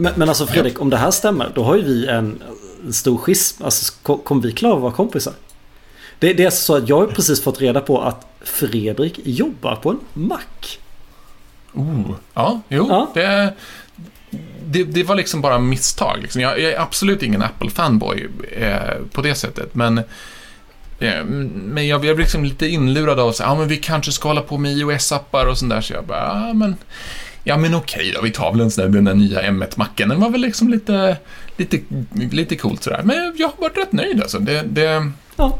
Men, men alltså Fredrik, ja. om det här stämmer, då har ju vi en, en stor schism. Alltså, kommer vi klara att vara kompisar? Det, det är så att jag har precis fått reda på att Fredrik jobbar på en mack. Oh, ja, jo, ja. Det, det, det, var liksom bara misstag. Liksom. Jag, jag, är absolut ingen Apple-fanboy eh, på det sättet, men eh, men jag blev liksom lite inlurad av att men vi kanske ska hålla på med iOS-appar och sånt där, så jag bara, ja men, ja men okej då, vi tar väl en sån där, den där nya M1-macken. Den var väl liksom lite, lite, lite coolt sådär. Men jag har varit rätt nöjd alltså. Det, det, ja.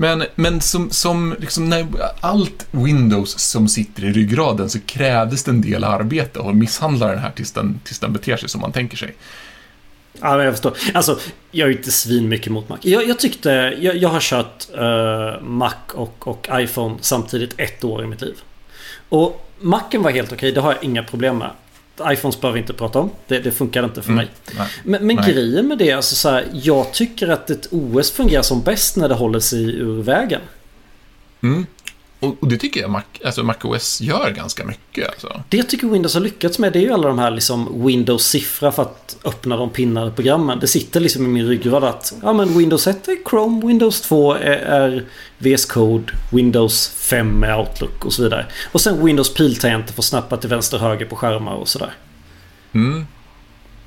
Men, men som, som liksom när allt Windows som sitter i ryggraden så krävdes det en del arbete att misshandla den här tills den, tills den beter sig som man tänker sig. Ja, men jag förstår. Alltså, jag är inte svin mycket mot Mac. Jag, jag tyckte, jag, jag har kört uh, Mac och, och iPhone samtidigt ett år i mitt liv. Och Macen var helt okej, det har jag inga problem med iPhones behöver vi inte prata om. Det, det funkar inte för mm. mig. Nej. Men, men Nej. grejen med det, alltså så här, jag tycker att ett OS fungerar som bäst när det håller sig ur vägen. Mm. Och, det tycker jag Mac, alltså MacOS gör ganska mycket. Alltså. Det tycker Windows har lyckats med det är ju alla de här liksom Windows-siffror för att öppna de pinnade programmen. Det sitter liksom i min ryggrad att ja, men Windows 1 är Chrome, Windows 2 är, är VS Code, Windows 5 är Outlook och så vidare. Och sen Windows piltangenter att snappa till vänster och höger på skärmar och sådär. Mm.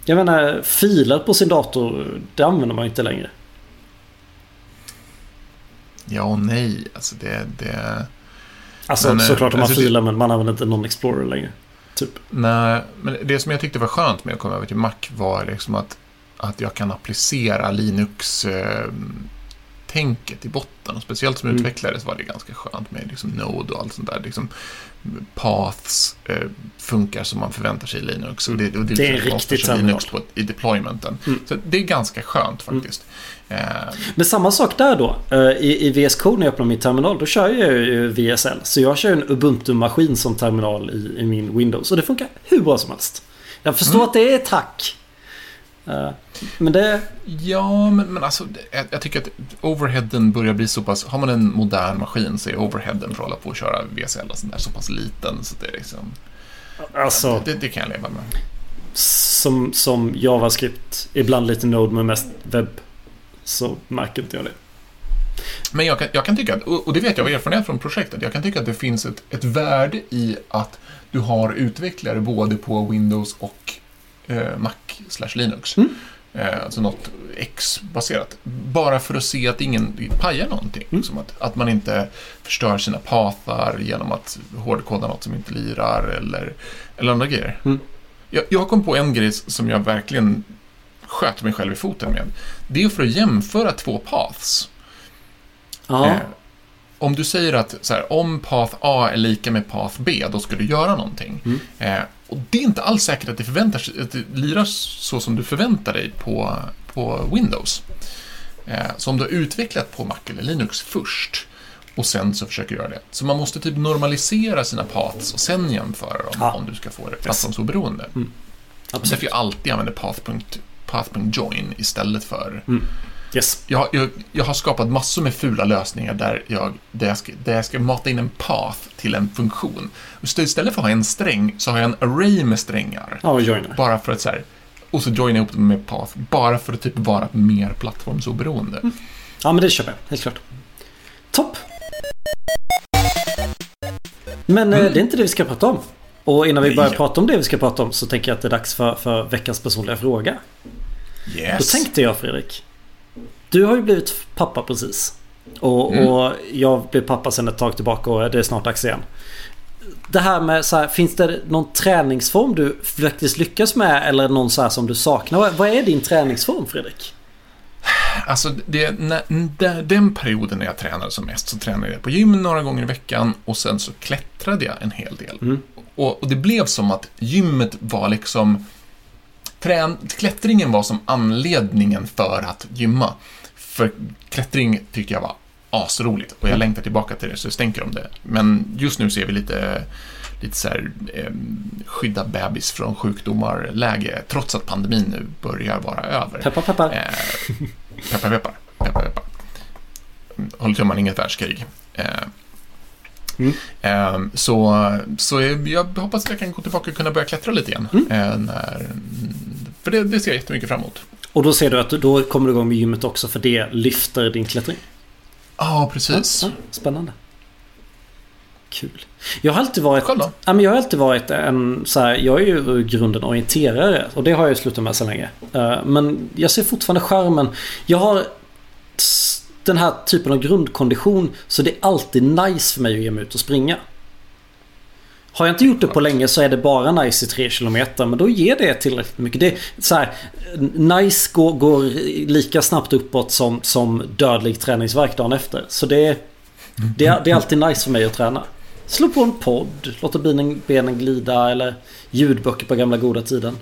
Jag menar, filer på sin dator, det använder man inte längre. Ja och nej, alltså det... det... Alltså men, såklart om man alltså, filar men man använder inte någon Explorer längre. Typ. Nej, men det som jag tyckte var skönt med att komma över till Mac var liksom att, att jag kan applicera Linux eh, tänket i botten. Och speciellt som mm. utvecklare så var det ganska skönt med liksom Node och allt sånt där. Liksom, paths eh, funkar som man förväntar sig i Linux. Och det, och det, det är riktigt Linux på, i deploymenten. Mm. Så det är ganska skönt mm. faktiskt. Mm. Eh. Men samma sak där då. Eh, I, I VS Code när jag öppnar min terminal då kör jag ju VSL. Så jag kör en Ubuntu-maskin som terminal i, i, min Windows. Och det funkar hur bra som helst. Jag förstår mm. att det är ett hack. Eh, men det... Ja, men, men alltså jag, jag, tycker att overheaden börjar bli så pass... Har man en modern maskin så är overheaden för att hålla på och köra VSL och sånt där så pass liten så det är liksom... Alltså... Det, det kan jag leva med. Som, som JavaScript, ibland lite Node men mest webb, så märker inte jag det. Men jag kan, jag kan tycka, att, och det vet jag av erfarenhet från projektet, jag kan tycka att det finns ett, ett värde i att du har utvecklare både på Windows och Mac slash Linux. Mm. Eh, alltså något X-baserat. Bara för att se att ingen pajar någonting. Mm. Som att, att man inte förstör sina pathar genom att hårdkoda något som inte lirar eller, eller andra grejer. Mm. Jag, jag kom på en grej som jag verkligen sköt mig själv i foten med. Det är för att jämföra två paths. Ja. Eh, om du säger att så här, om path A är lika med path B, då ska du göra någonting. Mm. Eh, och det är inte alls säkert att det, förväntar, att det lirar så som du förväntar dig på, på Windows. Eh, så om du har utvecklat på Mac eller Linux först och sen så försöker göra det. Så man måste typ normalisera sina paths och sen jämföra dem ja. om du ska få det plattformsoberoende. Mm. Absolut. Därför jag alltid använder path.join istället för mm. Yes. Jag, jag, jag, har skapat massor med fula lösningar där jag, där jag, ska, där jag ska mata in en path till en funktion. Så istället för att ha en sträng så har jag en array med strängar. Ja, och joinar. Bara för att så här, och så joina ihop dem med path. Bara för att typ vara mer plattformsoberoende. Mm. Ja, men det köper jag. Helt klart. Topp! Men eh, mm. det är inte det vi ska prata om. Och innan vi börjar prata om det vi ska prata om så tänker jag att det är dags för, för veckans personliga fråga. Yes. Då tänkte jag Fredrik. Du har ju blivit pappa precis. Och, mm. och jag blev pappa sedan ett tag tillbaka och det är snart dags igen. Det här med så här, finns det någon träningsform du faktiskt lyckas med eller någon så här som du saknar? Vad är din träningsform Fredrik? Alltså, det, när, den perioden när jag tränade som mest så tränade jag på gym några gånger i veckan och sen så klättrade jag en hel del. Mm. Och, och, det blev som att gymmet var liksom... Trän, klättringen var som anledningen för att gymma. För klättring tycker jag var asroligt och jag längtar tillbaka till det så det stänker om det. Men just nu ser vi lite, lite så här, eh, skydda bebis från sjukdomar-läge trots att pandemin nu börjar vara över. Peppar, peppar. Eh, peppar, peppar. peppar, peppar. Håll tummarna, inget världskrig. Eh, Mm. Så, så jag hoppas att jag kan gå tillbaka och kunna börja klättra lite igen. Mm. Eh, när för det, det ser jag jättemycket fram emot. Och då ser du att då kommer du igång med gymmet också för det lyfter din klättring. Ja, precis. Ja, ja, spännande. Kul. Jag har alltid varit... Själv då? Ja, men jag har alltid varit en så här, Jag är ju i grunden orienterare och det har jag slutat med så länge. Eh, men jag ser fortfarande skärmen. Jag har den här typen av grundkondition så det är alltid nice för mig att ge mig ut och springa. Har jag inte gjort det på länge så är det bara nice i 3 km men då ger det tillräckligt mycket. Det så här, nice går, går lika snabbt uppåt som, som dödlig träningsverk dagen efter. Så det det, är, det är alltid nice för mig att träna. Slå på en podd, låta benen, benen glida eller ljudböcker på gamla goda tiden.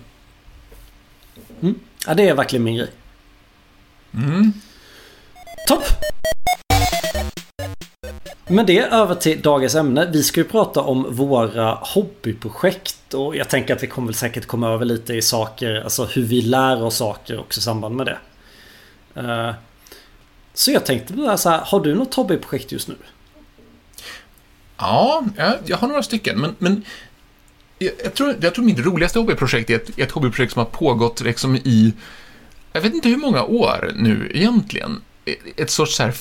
Mm. Ja, det är verkligen min grej. Mm. Topp! Men det över till dagens ämne. Vi ska ju prata om våra hobbyprojekt och jag tänker att vi kommer väl säkert komma över lite i saker, alltså hur vi lär oss saker också i samband med det. Eh, så jag tänkte bara så här, har du något hobbyprojekt just nu? Ja, jag, har några stycken, men, men jag, jag, tror, jag tror mitt roligaste hobbyprojekt är ett, ett hobbyprojekt som har pågått liksom i, jag vet inte hur många år nu egentligen. Ett sorts så här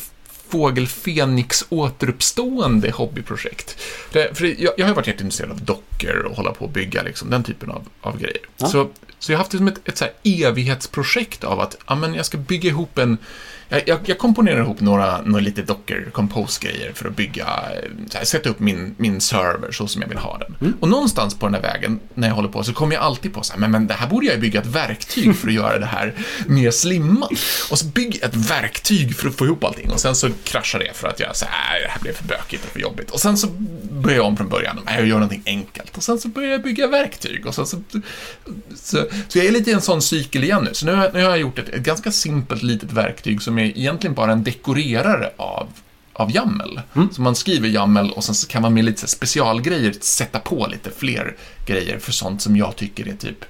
Fågel Fenix återuppstående hobbyprojekt. Det, för jag, jag har varit jätteintresserad av dockor och hålla på och bygga liksom, den typen av, av grejer. Ja. Så, så jag har haft det som ett, ett så evighetsprojekt av att ja, men jag ska bygga ihop en jag, jag, jag komponerar ihop några, några lite docker compose-grejer för att bygga, här, sätta upp min, min server så som jag vill ha den. Mm. Och någonstans på den här vägen, när jag håller på, så kommer jag alltid på så här, men, men det här borde jag ju bygga ett verktyg för att göra det här mer slimmat. Och så jag ett verktyg för att få ihop allting och sen så kraschar det för att jag säger här, det här blev för bökigt och för jobbigt. Och sen så börjar jag om från början, jag gör någonting enkelt. Och sen så börjar jag bygga verktyg och sen så, så, så jag är lite i en sån cykel igen nu. Så nu nu har jag gjort ett, ett ganska simpelt litet verktyg som är egentligen bara en dekorerare av av YAML. Mm. Så man skriver YAML och sen så kan man med lite specialgrejer sätta på lite fler grejer för sånt som jag tycker är typ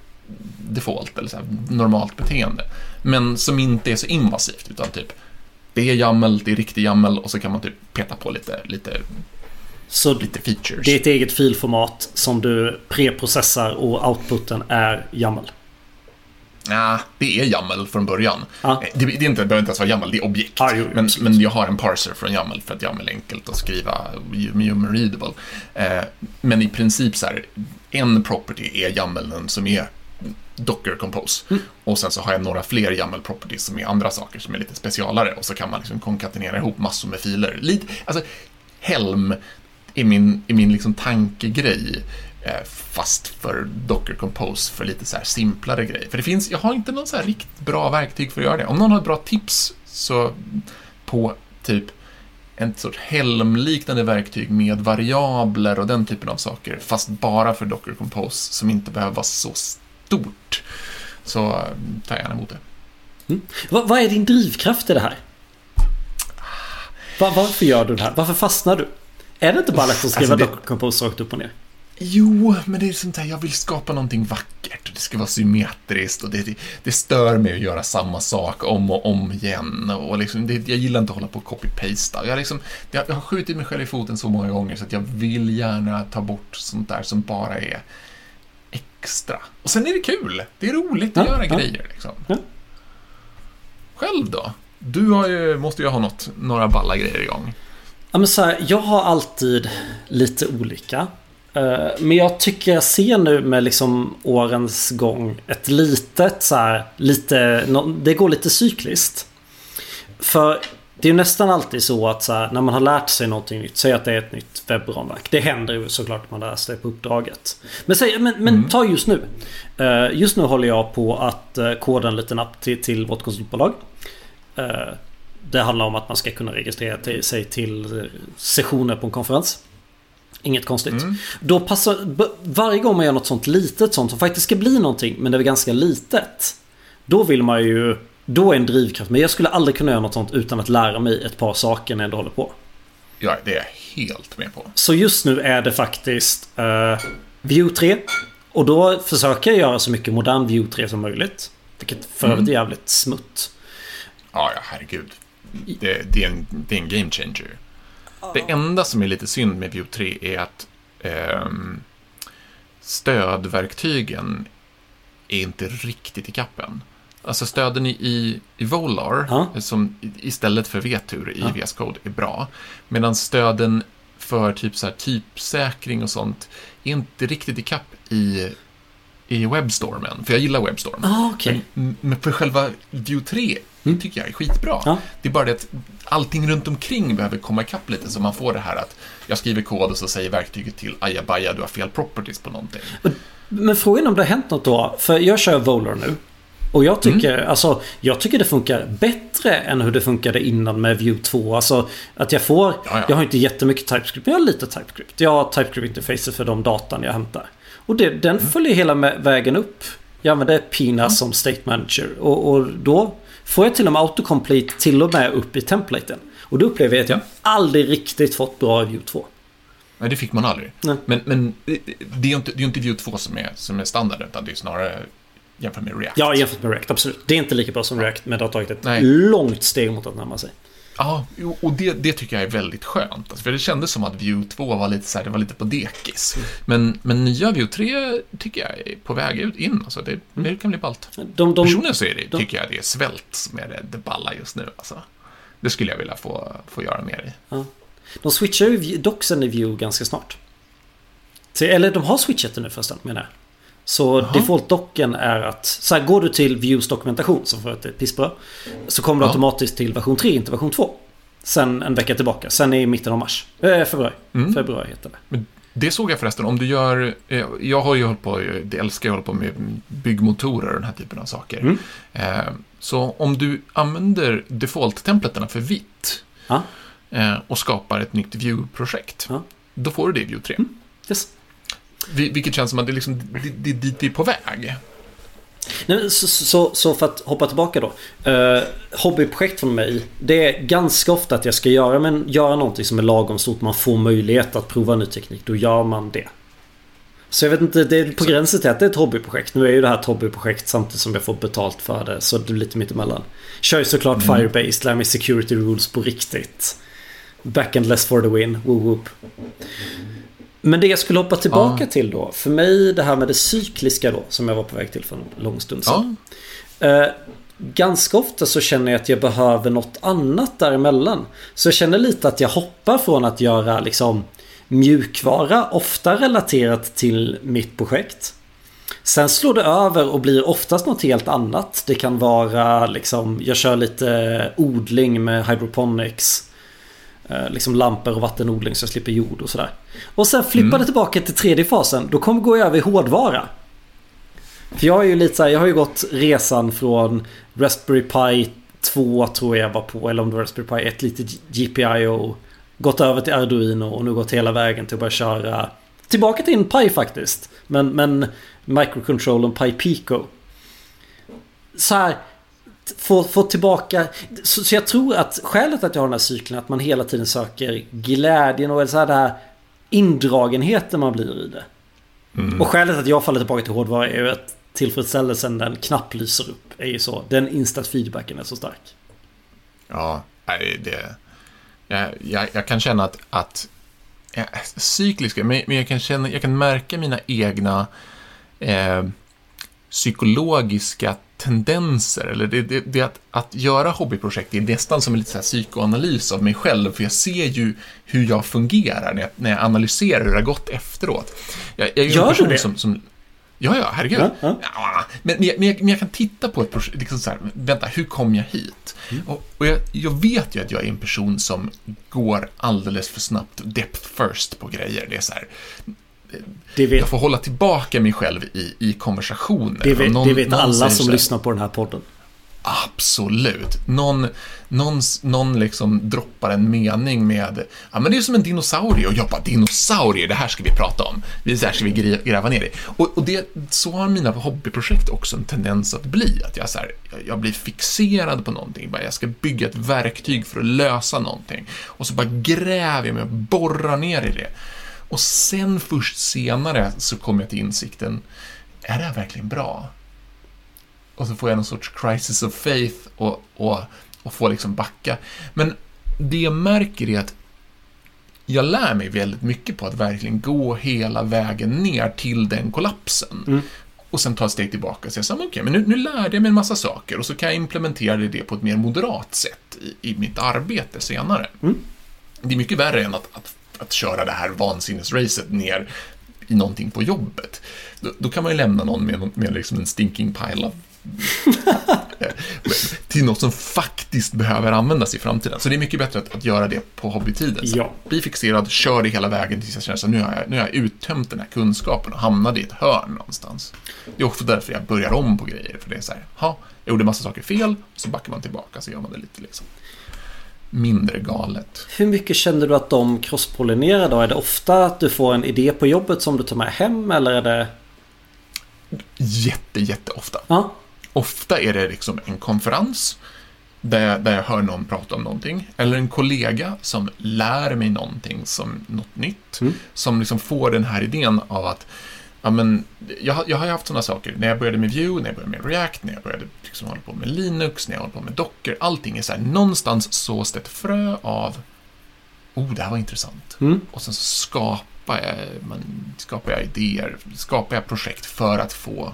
default eller så normalt beteende. Men som inte är så invasivt utan typ det är YAML, det är riktig YAML och så kan man typ peta på lite, lite så lite features. Det är ett eget filformat som du preprocessar och outputen är YAML. Ja, det är YAML från början. Ah. Det, det, är inte, det behöver inte ens vara YAML, det är objekt. Ah, jo, men, men jag har en parser från YAML för att YAML är enkelt att skriva, human readable. Eh, men i princip så här, en property är YAMLen som är Docker Compose. Mm. Och sen så har jag några fler YAML properties som är andra saker som är lite specialare och så kan man liksom konkatenera ihop massor med filer. Lite, alltså, Helm är min, är min liksom tankegrej. Eh, fast för Docker Compose för lite så här simplare grejer. För det finns, jag har inte någon så här riktigt bra verktyg för att göra det. Om någon har ett bra tips så på typ en sorts helmliknande verktyg med variabler och den typen av saker, fast bara för Docker Compose som inte behöver vara så stort, så tar jag gärna emot det. Mm. Vad, vad är din drivkraft i det här? Var, varför gör du det här? Varför fastnar du? Är det inte bara lätt att skriva alltså det... Compose rakt upp och ner? Jo, men det är sånt här, jag vill skapa någonting vackert och det ska vara symmetriskt och det, det, det stör mig att göra samma sak om och om igen och liksom, det, jag gillar inte att hålla på och copy-pasta. Jag, liksom, jag har skjutit mig själv i foten så många gånger så att jag vill gärna ta bort sånt där som bara är extra. Och sen är det kul, det är roligt att ja, göra ja. grejer liksom. Ja. Själv då? Du ju, måste ju ha något, några balla grejer igång. Ja, men så här, jag har alltid lite olika. Eh, men jag tycker jag ser nu med liksom årens gång ett litet så här, lite, det går lite cykliskt. För det är nästan alltid så att så här, när man har lärt sig någonting nytt, säg att det är ett nytt webbramverk. Det händer ju såklart att man lär sig på uppdraget. Men, säg, men, men mm. ta just nu. Uh, just nu håller jag på att uh, koda en liten app till, till vårt konsultbolag. Uh, det handlar om att man ska kunna registrera till, sig till sessioner på en konferens. Inget konstigt. Mm. Då passar, varje gång man gör något sånt litet sånt som faktiskt ska bli någonting men det är ganska litet. Då vill man ju Då är en drivkraft. Men jag skulle aldrig kunna göra något sånt utan att lära mig ett par saker när jag ändå håller på. Ja, det är jag helt med på. Så just nu är det faktiskt uh, View 3. Och då försöker jag göra så mycket modern View 3 som möjligt. Vilket för övrigt mm. är jävligt smutt. Ja, ja, herregud. Det, det, är en, det är en game changer. Det enda som är lite synd med Vue 3 är att eh, stödverktygen är inte riktigt i kappen. Alltså stöden i, i, i Volar, ja. som istället för V-tur i ja. VS Code, är bra. Medan stöden för typ så här, typsäkring och sånt är inte riktigt i kapp i, i Webstormen. För jag gillar Webstorm. Ah, okay. men, men för själva View 3 mm. tycker jag är skitbra. Ja. Det är bara det att allting runt omkring behöver komma ikapp lite så man får det här att jag skriver kod och så säger verktyget till ajabaja, du har fel properties på någonting. Men frågan är om det har hänt något då? För jag kör Volar nu. Och jag tycker, mm. alltså, jag tycker det funkar bättre än hur det funkade innan med View 2. Alltså att jag får, ja, ja. jag har inte jättemycket TypeScript, men jag har lite TypeScript. Jag har TypeScript-interfacer för de datan jag hämtar. Och det, den mm. följer hela vägen upp. Jag använder Pina mm. som State Manager. Och, och, då får jag till och med autocomplete till och med upp i templaten. Och då upplever jag att jag aldrig riktigt fått bra View 2. Nej, det fick man aldrig. Nej. Men, men det är ju inte, det är inte View 2 som är, som är standard, utan det är snarare jämfört med React. Ja, jämfört med React, absolut. Det är inte lika bra som React, men det har tagit ett Nej. långt steg mot att närma sig. Ja, och det, det tycker jag är väldigt skönt. Alltså, för det kändes som att View 2 var lite, så här, det var lite på dekis. Men, men nya View 3 tycker jag är på väg ut in. Alltså, det, mm. det kan bli ballt. De, de, Personligen så är det, de, tycker jag det är svält som är det, det balla just nu. Alltså. Det skulle jag vilja få, få göra mer i. Ja. De switchar ju doxen i View ganska snart. Eller de har switchat det nu förresten menar jag. Så Aha. default-docken är att så här, går du till Views dokumentation som för ett pissbra. Så kommer du ja. automatiskt till version 3, inte version 2. Sen en vecka tillbaka. Sen i mitten av mars. Eh, februari. Mm. Februari heter det. Men det såg jag förresten. Om du gör... Eh, jag har ju hållit på... Det älskar jag hålla på med byggmotorer och den här typen av saker. Mm. Eh, så om du använder default-templeterna för vitt. Ja. Eh, och skapar ett nytt View-projekt. Ja. Då får du det i View 3. Mm. Yes. Vilket känns som att det, liksom, det, det är dit vi är på väg. Nej, så, så, så, för att hoppa tillbaka då. Uh, hobbyprojekt från mig. Det är ganska ofta att jag ska göra, men göra någonting som är lagom stort. Man får möjlighet att prova ny teknik. Då gör man det. Så jag vet inte, det är på gränsen till att det är ett hobbyprojekt. Nu är ju det här ett hobbyprojekt samtidigt som jag får betalt för det. Så det är lite mittemellan. Kör ju såklart mm. Firebase, lär mig security rules på riktigt. Backendless for the win, woo whoop. Men det jag skulle hoppa tillbaka ja. till då. För mig det här med det cykliska då. Som jag var på väg till för en lång stund sedan. Ja. Eh, ganska ofta så känner jag att jag behöver något annat däremellan. Så jag känner lite att jag hoppar från att göra liksom mjukvara. Ofta relaterat till mitt projekt. Sen slår det över och blir oftast något helt annat. Det kan vara liksom, jag kör lite odling med hydroponics. Eh, liksom lampor och vattenodling så jag slipper jord och sådär. Och sen flippar mm. tillbaka till tredje fasen. Då kommer gå över i hårdvara. För jag är ju lite så här, jag har ju gått resan från Raspberry Pi 2 tror jag var på. Eller om det var Raspberry Pi 1, lite GPIO. Gått över till Arduino och nu gått hela vägen till att börja köra Tillbaka till en Pi faktiskt. Men, men microcontrollern Pi Pico. Så här, få, få tillbaka... Så, så, jag tror att skälet att jag har den här cykeln att man hela tiden söker glädjen och så här, här indragenheten man blir i det. Mm. Och skälet att jag faller tillbaka till hårdvara är ju att tillfredsställelsen den knappt lyser upp. Är ju så. Den instant feedbacken är så stark. Ja, det... Jag, jag, jag kan känna att, att ja, cykliska, men, men jag kan känna, jag kan märka mina egna eh, psykologiska tendenser, eller det, det, det att, att göra hobbyprojekt är nästan som en lite så psykoanalys av mig själv, för jag ser ju hur jag fungerar när jag, när jag analyserar hur det har gått efteråt. Jag, jag är Gör du det? Som, som, Ja, ja, herregud. Ja, ja. Ja, men, men, jag, men, jag, kan titta på ett projekt, liksom så här, vänta, hur kom jag hit? Mm. Och, och jag, jag, vet ju att jag är en person som går alldeles för snabbt depth first på grejer. Det är så här, jag får hålla tillbaka mig själv i, i konversationer. Det vet, någon, det vet alla som lyssnar på den här podden. Absolut. Någon, någon, någon liksom droppar en mening med ja men det är som en dinosaurie och jag bara dinosaurier, det här ska vi prata om. Det här ska vi gräva ner i. Och, och det, så har mina hobbyprojekt också en tendens att bli. Att jag, så här, jag blir fixerad på någonting. jag ska bygga ett verktyg för att lösa någonting. Och så bara gräver jag mig och borrar ner i det. Och sen först senare så kommer jag till insikten, är det här verkligen bra? Och så får jag någon sorts crisis of faith och, och, och får liksom backa. Men det jag märker är att jag lär mig väldigt mycket på att verkligen gå hela vägen ner till den kollapsen. Mm. och sen ta ett steg tillbaka och säga okej, okay, men nu, nu lärde jag mig en massa saker och så kan jag implementera det på ett mer moderat sätt i, i mitt arbete senare. Mm. Det är mycket värre än att, att, att köra det här vansinnesracet ner i någonting på jobbet. Då, då, kan man ju lämna någon med, med liksom en stinking pile of till något som faktiskt behöver användas i framtiden. Så det är mycket bättre att, att göra det på hobbytiden. Ja. Bli fixerad, kör det hela vägen tills jag känner att nu har jag, nu har jag uttömt den här kunskapen och hamnade i ett hörn någonstans. Det är också därför jag börjar om på grejer, för det är så här, ha, jag gjorde massa saker fel, så backar man tillbaka så gör man det lite liksom mindre galet. Hur mycket känner du att de crosspollinerar då? Är det ofta att du får en idé på jobbet som du tar med hem eller är det? Jätte, jätte ofta. Ja. Ofta är det liksom en konferens där jag, där jag hör någon prata om någonting. Eller en kollega som lär mig någonting som något nytt. Mm. Som liksom får den här idén av att ja, men, jag, jag har ju haft sådana saker. När jag började med Vue, när jag började med React, när jag började liksom hålla på med Linux, när jag håller på med Docker. Allting är så här, någonstans sås det ett frö av Oh, det här var intressant. Mm. Och sen så skapar jag, man, skapar jag idéer, skapar jag projekt för att få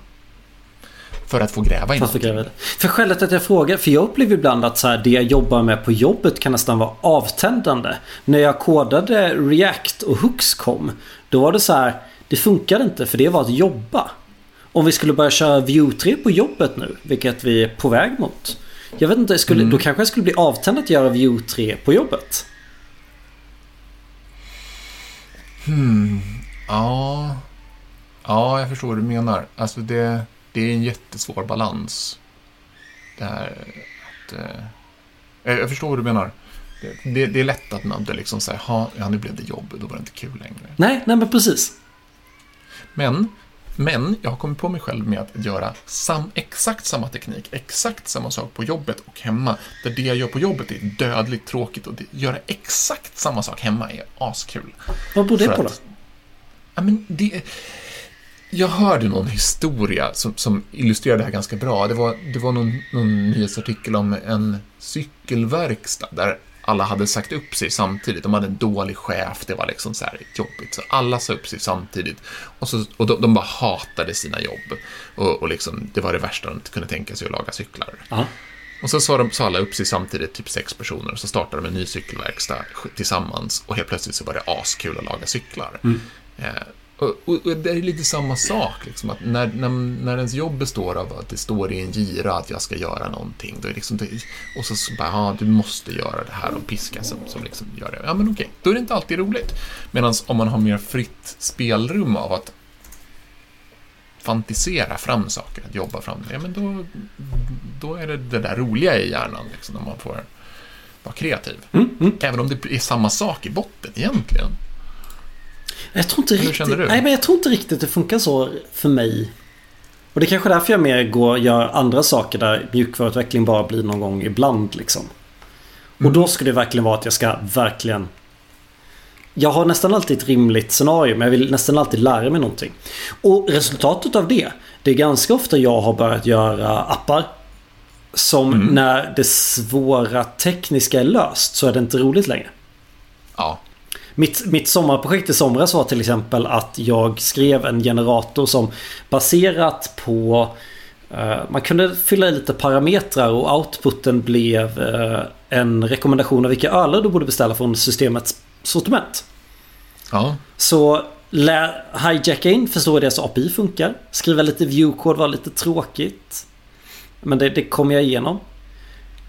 för att få gräva i något. För skälet att jag frågar, för jag upplever ibland att så här, det jag jobbar med på jobbet kan nästan vara avtändande. När jag kodade React och Hooks kom, då var det så här, det funkade inte för det var att jobba. Om vi skulle börja köra Vue 3 på jobbet nu, vilket vi är på väg mot. Jag vet inte, skulle, mm. då kanske jag skulle bli avtänd att göra Vue 3 på jobbet. Hmm. Ja. Ja, jag förstår vad du menar. Alltså det det är en jättesvår balans. Det här att... Eh, jag förstår vad du menar. Det, det, det är lätt att man liksom säger, ja, nu blev det jobb, då var det inte kul längre. Nej, nej men precis. Men, men jag har kommit på mig själv med att göra sam, exakt samma teknik, exakt samma sak på jobbet och hemma. Där det jag gör på jobbet är dödligt tråkigt och det, göra exakt samma sak hemma är askul. Vad beror det på då? Ja, men det, jag hörde någon historia som, som illustrerade det här ganska bra. Det var, det var någon, någon nyhetsartikel om en cykelverkstad där alla hade sagt upp sig samtidigt. De hade en dålig chef, det var liksom så här jobbigt. Så alla sa upp sig samtidigt. Och, så, och de, de bara hatade sina jobb. Och, och liksom, det var det värsta de kunde tänka sig att laga cyklar. Aha. Och så sa, de, sa alla upp sig samtidigt, typ sex personer, och så startade de en ny cykelverkstad tillsammans. Och helt plötsligt så var det askul att laga cyklar. Mm. Eh, och, och, det är lite samma sak, liksom, att när, när, när ens jobb består av att det står i en gira att jag ska göra någonting, då är liksom och så, så bara, ja, du måste göra det här och piska som, som liksom gör det. Ja, men okej, då är det inte alltid roligt. Medan om man har mer fritt spelrum av att fantisera fram saker, att jobba fram det, ja, men då, då är det det där roliga i hjärnan, liksom, när man får vara kreativ. Mm, mm. Även om det är samma sak i botten egentligen. Jag tror inte riktigt, Nej, men jag tror inte riktigt det funkar så för mig. Och det är kanske är därför jag mer går gör andra saker där mjukvaruutveckling bara blir någon gång ibland liksom. Mm. Och då ska det verkligen vara att jag ska verkligen jag har nästan alltid ett rimligt scenario men jag vill nästan alltid lära mig någonting. Och resultatet av det, det är ganska ofta jag har börjat göra appar. Som mm. när det svåra tekniska är löst så är det inte roligt längre. Ja. Mitt, mitt sommarprojekt i somras var till exempel att jag skrev en generator som baserat på uh, man kunde fylla i lite parametrar och outputen blev uh, en rekommendation av vilka öler du borde beställa från systemets sortiment. Ja. Så lär, hijacka in, förstå hur deras API funkar. Skriva lite view-kod var lite tråkigt. Men det, det kom jag igenom.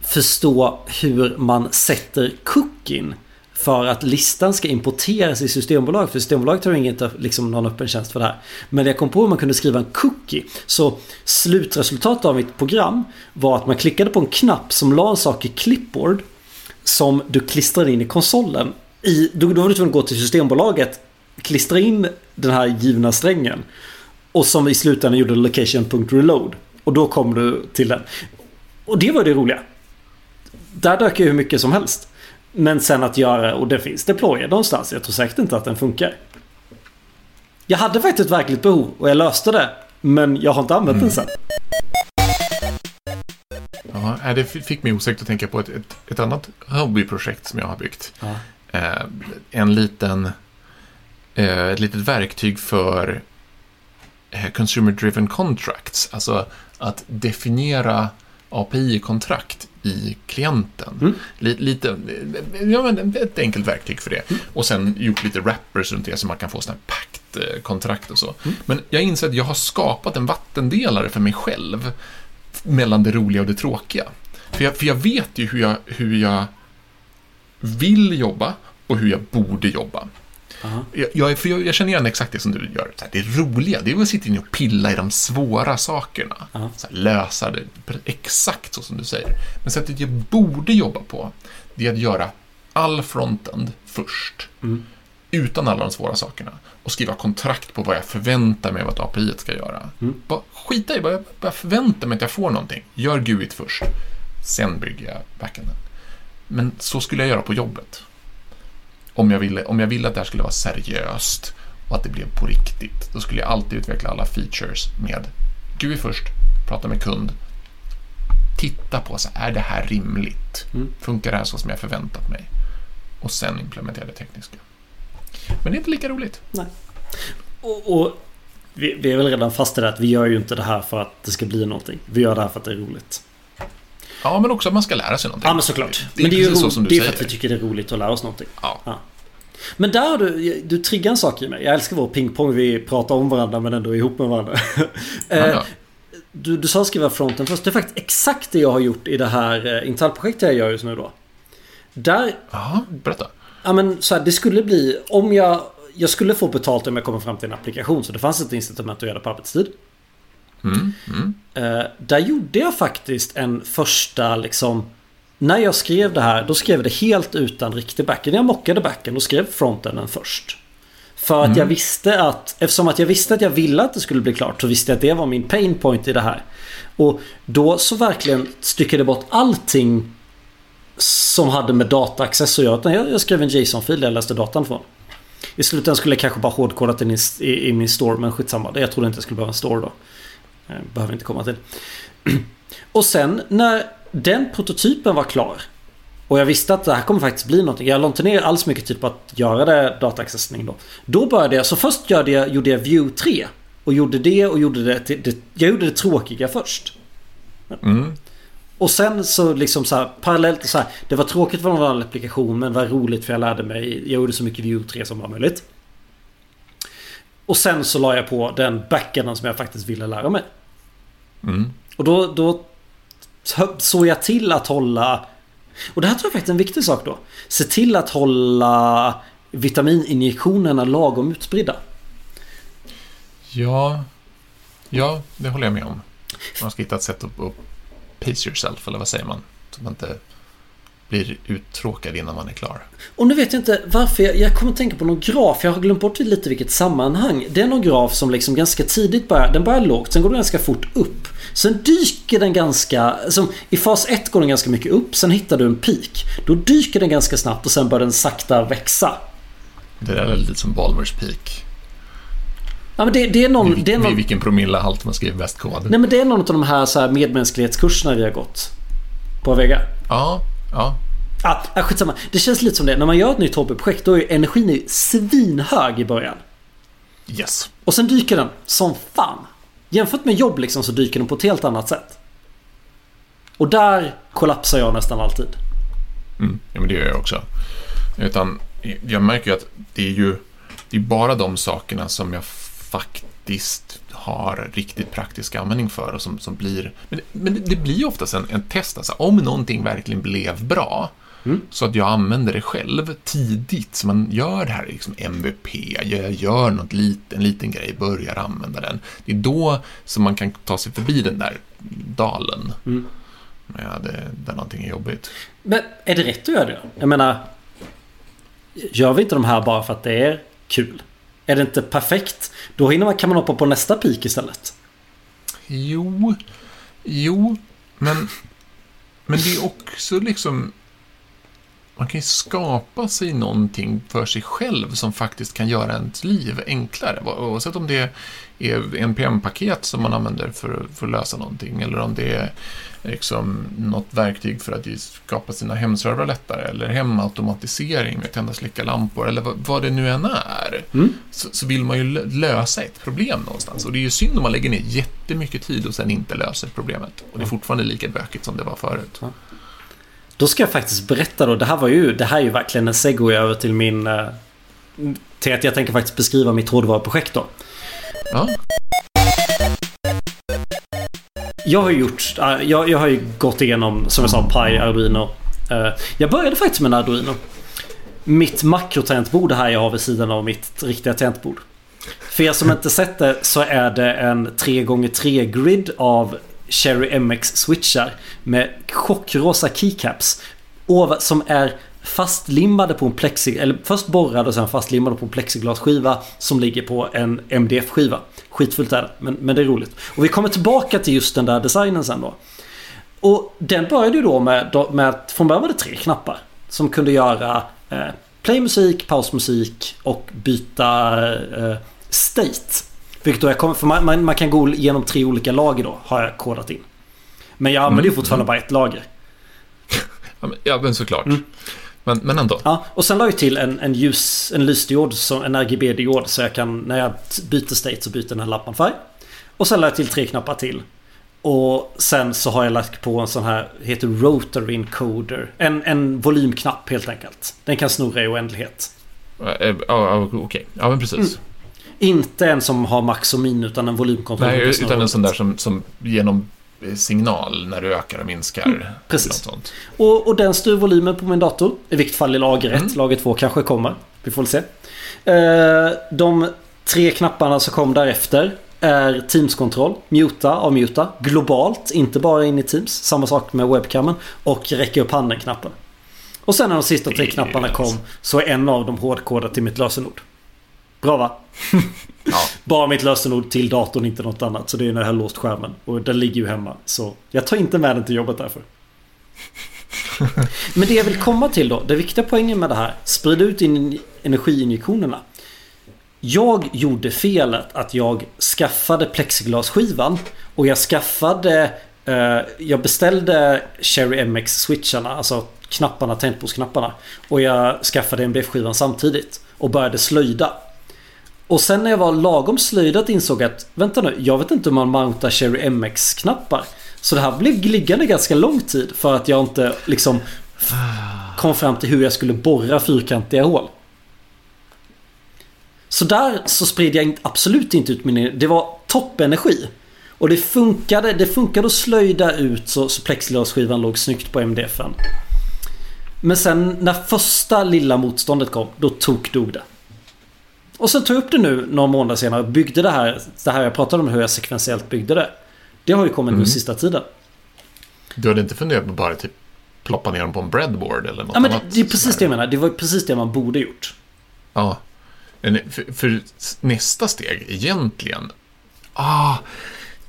Förstå hur man sätter cookien för att listan ska importeras i Systembolaget. För Systembolaget har inget liksom, någon öppen tjänst för det här. Men jag kom på att man kunde skriva en cookie. Så slutresultatet av mitt program var att man klickade på en knapp som la en sak i clipboard. Som du klistrade in i konsolen. I, då, då var du tvungen att gå till Systembolaget. Klistra in den här givna strängen. Och som i slutändan gjorde location.reload. Och då kom du till den. Och det var det roliga. Där dök ju hur mycket som helst. Men sen att göra, och det finns deployer någonstans. Jag tror säkert inte att den funkar. Jag hade faktiskt ett verkligt behov och jag löste det. Men jag har inte använt mm. den sen. Ja, det fick mig osökt att tänka på ett, ett, ett, annat hobbyprojekt som jag har byggt. Ja. Eh, en liten, eh, ett litet verktyg för eh, Consumer Driven Contracts, alltså att definiera API-kontrakt i klienten. Mm. Lite, ja, men ett enkelt verktyg för det. Mm. Och sen gjort lite wrappers runt det så man kan få sådana här pakt-kontrakt och så. Mm. Men jag inser att jag har skapat en vattendelare för mig själv mellan det roliga och det tråkiga. För jag, för jag vet ju hur jag, hur jag vill jobba och hur jag borde jobba. Jag, jag, för jag, jag, känner igen exakt det som du gör. Här, det roliga, det är att sitta inne och pilla i de svåra sakerna. Här, lösa det exakt så som du säger. Men sättet jag borde jobba på, det är att göra all frontend först. Mm. Utan alla de svåra sakerna. Och skriva kontrakt på vad jag förväntar mig att API ska göra. Mm. Bara skita i vad jag, bara förväntar mig att jag får någonting. Gör GUIT först. Sen bygger jag backenden. Men så skulle jag göra på jobbet. Om jag, ville, om jag ville att det här skulle vara seriöst och att det blev på riktigt, då skulle jag alltid utveckla alla features med GUI först, prata med kund, titta på så är det här rimligt? Mm. Funkar det här så som jag förväntat mig? Och sen implementera det tekniska. Men det är inte lika roligt. Nej. Och, och vi, vi, är väl redan fast i det att vi gör ju inte det här för att det ska bli någonting. Vi gör det här för att det är roligt. Ja, men också att man ska lära sig någonting. Ja, men såklart. Det är, men det är ju så som du det är för att vi tycker det är roligt att lära oss någonting. Ja. ja. Men där du, du triggar en sak i mig. Jag älskar vår pingpong. Vi pratar om varandra men ändå ihop med varandra. Eh, du, du sa skriva fronten först. Det är faktiskt exakt det jag har gjort i det här eh, Intel-projektet jag gör just nu då. Där... Ja, berätta. Ja men så här, det skulle bli om jag... Jag skulle få betalt om jag kommer fram till en applikation. Så det fanns ett incitament att göra det på arbetstid. Mm, mm. Uh, där gjorde jag faktiskt en första liksom när jag skrev det här, då skrev jag det helt utan riktig backend. Jag mockade backen och skrev frontenden först. För att mm. jag visste att, eftersom att jag visste att jag ville att det skulle bli klart, så visste jag att det var min pain point i det här. Och då så verkligen styckade jag bort allting som hade med dataaccess att göra. Jag, jag skrev en JSON-fil där jag läste datan från. I slutändan skulle jag kanske bara hårdkodat den i, i, i, min store, men skitsamma. Jag trodde inte jag skulle behöva en store då. Jag behöver inte komma till. Och sen när den prototypen var klar. Och jag visste att det här kommer faktiskt bli någonting. Jag la inte ner alls mycket tid på att göra det dataaccessning då. Då började jag, så först gjorde jag, gjorde jag View 3. Och gjorde det och gjorde det, till, det jag gjorde det tråkiga först. Mm. Och sen så liksom så här, parallellt så här, Det var tråkigt för någon applikation men det var roligt för jag lärde mig. Jag gjorde så mycket View 3 som var möjligt. Och sen så la jag på den backenden som jag faktiskt ville lära mig. Mm. Och då, då såg jag till att hålla... Och det här tror jag faktiskt är en viktig sak då. Se till att hålla vitamininjektionerna lagom utspridda. Ja, ja det håller jag med om. Man ska hitta ett sätt att, att pace yourself, eller vad säger man? Så man inte blir uttråkad innan man är klar. Och nu vet jag inte varför jag, jag kommer att tänka på någon graf. Jag har glömt bort lite vilket sammanhang. Det är någon graf som liksom ganska tidigt börjar, den börjar lågt, sen går den ganska fort upp. Sen dyker den ganska, som i fas 1 går den ganska mycket upp, sen hittar du en peak. Då dyker den ganska snabbt och sen börjar den sakta växa. Det där är lite som Balmers peak. Ja, men det, det är någon... Det är någon... Vid vilken promillehalt man skriver bäst kod. Nej men det är någon av de här, så här medmänsklighetskurserna vi har gått. På Vega. Ja, Ja. Ah, skitsamma. Det känns lite som det. När man gör ett nytt hobbyprojekt då är energin svinhög i början. Yes. Och sen dyker den som fan. Jämfört med jobb liksom så dyker den på ett helt annat sätt. Och där kollapsar jag nästan alltid. Mm, ja, men det gör jag också. Utan jag märker ju att det är ju det är bara de sakerna som jag faktiskt har riktigt praktisk användning för och som, som blir... Men, men det blir oftast en, en test, alltså, om någonting verkligen blev bra, mm. så att jag använder det själv tidigt, så man gör det här liksom MVP, jag gör något lit, en liten grej, börjar använda den. Det är då som man kan ta sig förbi den där dalen. Mm. Ja, det, där någonting är jobbigt. Men är det rätt att göra det? Jag menar, gör vi inte de här bara för att det är kul? Är det inte perfekt? Då hinner man, kan man hoppa på nästa peak istället. Jo, jo, men, men det är också liksom man kan ju skapa sig någonting för sig själv som faktiskt kan göra ens liv enklare. Oavsett om det är NPM-paket som man använder för, för att lösa någonting eller om det är liksom något verktyg för att skapa sina hemservrar lättare eller hemautomatisering med tända och slicka lampor eller vad, vad det nu än är. Mm. Så, så, vill man ju lösa ett problem någonstans och det är ju synd om man lägger ner jättemycket tid och sen inte löser problemet. Och det är fortfarande lika bökigt som det var förut. Då ska jag faktiskt berätta då. Det här var ju, det här är ju verkligen en segway över till min... Eh, till att jag tänker faktiskt beskriva mitt hårdvaruprojekt då. Ja. Jag har gjort, jag, jag har ju gått igenom som jag sa Pi, Arduino. Eh, jag började faktiskt med en Arduino. Mitt makrotangentbord här jag har vid sidan av mitt riktiga tangentbord. För er som inte sett det så är det en 3x3 grid av Cherry MX switchar med chockrosa keycaps. Som är fastlimmade på en plexi... Eller först borrade och sen fastlimmade på en plexiglasskiva som ligger på en MDF-skiva. Skitfullt är det, men, men det är roligt. Och vi kommer tillbaka till just den där designen sen då. Och den började ju då med, med att från början var det tre knappar. Som kunde göra eh, playmusik, pausmusik och byta eh, state. Vilket då jag kommer, för man, man, man, kan gå igenom tre olika lager då, har jag kodat in. Men jag använder mm. fortfarande mm. bara ett lager. ja, men såklart. Mm. Men, men ändå. Ja, och sen la jag till en, en, ljus, en lysdiod, en RGB-diod. Så jag kan, när jag byter state så byter den här lampan färg. Och sen la jag till tre knappar till. Och sen så har jag lagt på en sån här, heter Rotary Encoder. En, en volymknapp helt enkelt. Den kan snurra i oändlighet. Ja, uh, uh, okej. Ja, men precis. Mm. Inte en som har max och min utan en volymkontroll. Nej, utan en sån där som, som genom signal när du ökar och minskar. Mm, precis. Och, och den styr volymen på min dator. I vilket fall i lager 1. Mm. Lager 2 kanske kommer. Vi får väl se. Eh, de tre knapparna som kom därefter är Teams-kontroll, muta, avmuta, globalt, inte bara in i Teams. Samma sak med webcamen och räcka upp handen-knappen. Och sen när de sista tre knapparna kom så är en av dem hårdkodad till mitt lösenord. Bra va? Ja. Bara mitt lösenord till datorn, inte något annat. Så det är när jag har låst skärmen. Och den ligger ju hemma. Så jag tar inte med den till jobbet därför. Men det jag vill komma till då. Det viktiga poängen med det här. Sprida ut in energiinjektionerna. Jag gjorde felet att jag skaffade plexiglasskivan. Och jag skaffade... Eh, jag beställde Cherry MX-switcharna. Alltså knapparna, tangentbordsknapparna. Och jag skaffade MDF-skivan samtidigt. Och började slöjda. Och sen när jag var lagom slöjdat insåg jag att vänta nu, jag vet inte hur man mountar Cherry MX-knappar. Så det här blev liggande ganska lång tid för att jag inte liksom kom fram till hur jag skulle borra fyrkantiga hål. Så där så spred jag absolut inte ut min... Det var toppenergi. Och det funkade, det funkade att slöjda ut så, så plexiglasskivan låg snyggt på MDFen. Men sen när första lilla motståndet kom, då tokdog det. Och sen tog jag upp det nu några månader senare och byggde det här. Det här jag pratade om hur jag sekventiellt byggde det. Det har ju kommit mm. nu sista tiden. Du hade inte funderat på att bara typ ploppa ner dem på en breadboard eller något ja, men annat? Det är precis det jag menar. Det var precis det man borde gjort. Ja. För, för nästa steg egentligen. Ah,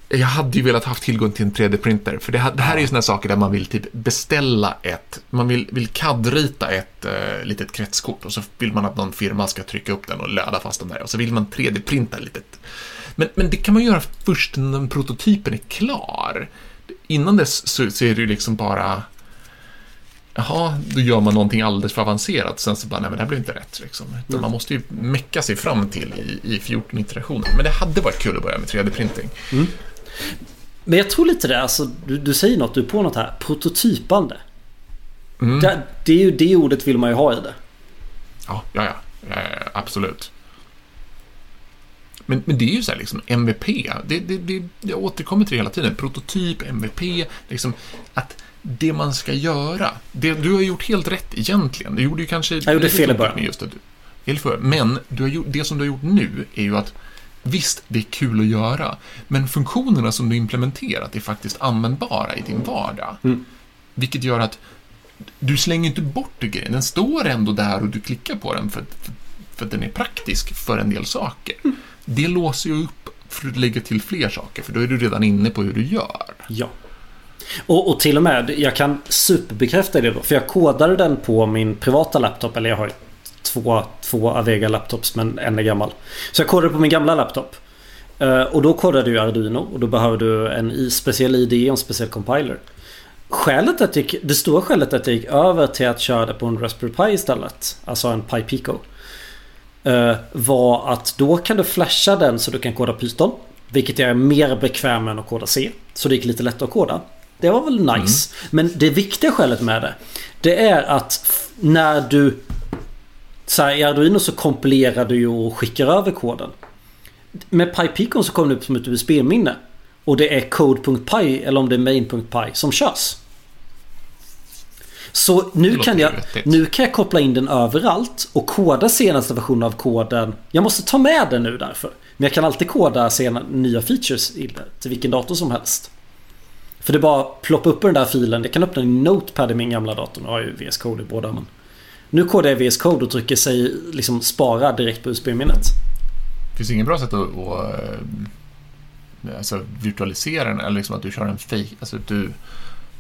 jag hade ju velat ha tillgång till en 3D-printer. För det, det, här är ju sådana saker där man vill typ beställa ett, man vill, vill CAD-rita ett uh, litet kretskort och så vill man att någon firma ska trycka upp den och löda fast den där. Och så vill man 3D-printa litet. Men, men det kan man göra först när prototypen är klar. Innan dess så, så är det ju liksom bara Jaha, då gör man någonting alldeles för avancerat. Sen så bara, nej men det här blev inte rätt. Liksom. Mm. Man måste ju mecka sig fram till i, i 14 iterationer. Men det hade varit kul att börja med 3D-printing. Mm. Men jag tror lite det, alltså, du, du säger något, du är på något här. Prototypande. Mm. Det, det, är ju, det ordet vill man ju ha i det. Ja, ja, ja. ja absolut. Men, men det är ju så här liksom, MVP. Det, det, det, jag återkommer till det hela tiden. Prototyp, MVP, liksom att det man ska göra. Det, du har gjort helt rätt egentligen. Du gjorde ju kanske... Jag gjorde fel i början. Men du har gjort, det som du har gjort nu är ju att Visst, det är kul att göra, men funktionerna som du implementerat är faktiskt användbara i din vardag. Mm. Vilket gör att du slänger inte bort grejen. Den står ändå där och du klickar på den för, för, för att den är praktisk för en del saker. Mm. Det låser ju upp för att lägga till fler saker, för då är du redan inne på hur du gör. Ja. Och, och till och med, jag kan superbekräfta det då. För jag kodade den på min privata laptop. Eller jag har två, två Avega laptops men en är gammal. Så jag kodade på min gamla laptop. Uh, och då kodade du Arduino och då behöver du en speciell ID och en speciell compiler. Skälet att jag, det stora skälet att jag gick över till att köra det på en Raspberry Pi istället. Alltså en Pi Pico. Uh, var att då kan du flasha den så du kan koda Python. Vilket jag är mer bekväm med än att koda C. Så det gick lite lättare att koda. Det var väl nice. Mm. Men det viktiga skälet med det. Det är att när du... Så här, I Arduino så kompilerar du ju och skickar över koden. Med PyPicon så kommer det upp som ett USB-minne. Och det är code.py eller om det är main.py som körs. Så nu kan, jag, nu kan jag koppla in den överallt och koda senaste versionen av koden. Jag måste ta med den nu därför. Men jag kan alltid koda sena, nya features till vilken dator som helst. För det är bara ploppa upp den där filen. Jag kan öppna en Notepad i min gamla dator. Nu har jag ju VS Code i båda men. Nu kodar jag VS Code och trycker sig liksom spara direkt på USB-minnet. Finns det inget bra sätt att, att eh, alltså, virtualisera den? Eller liksom att du kör en fake, alltså att du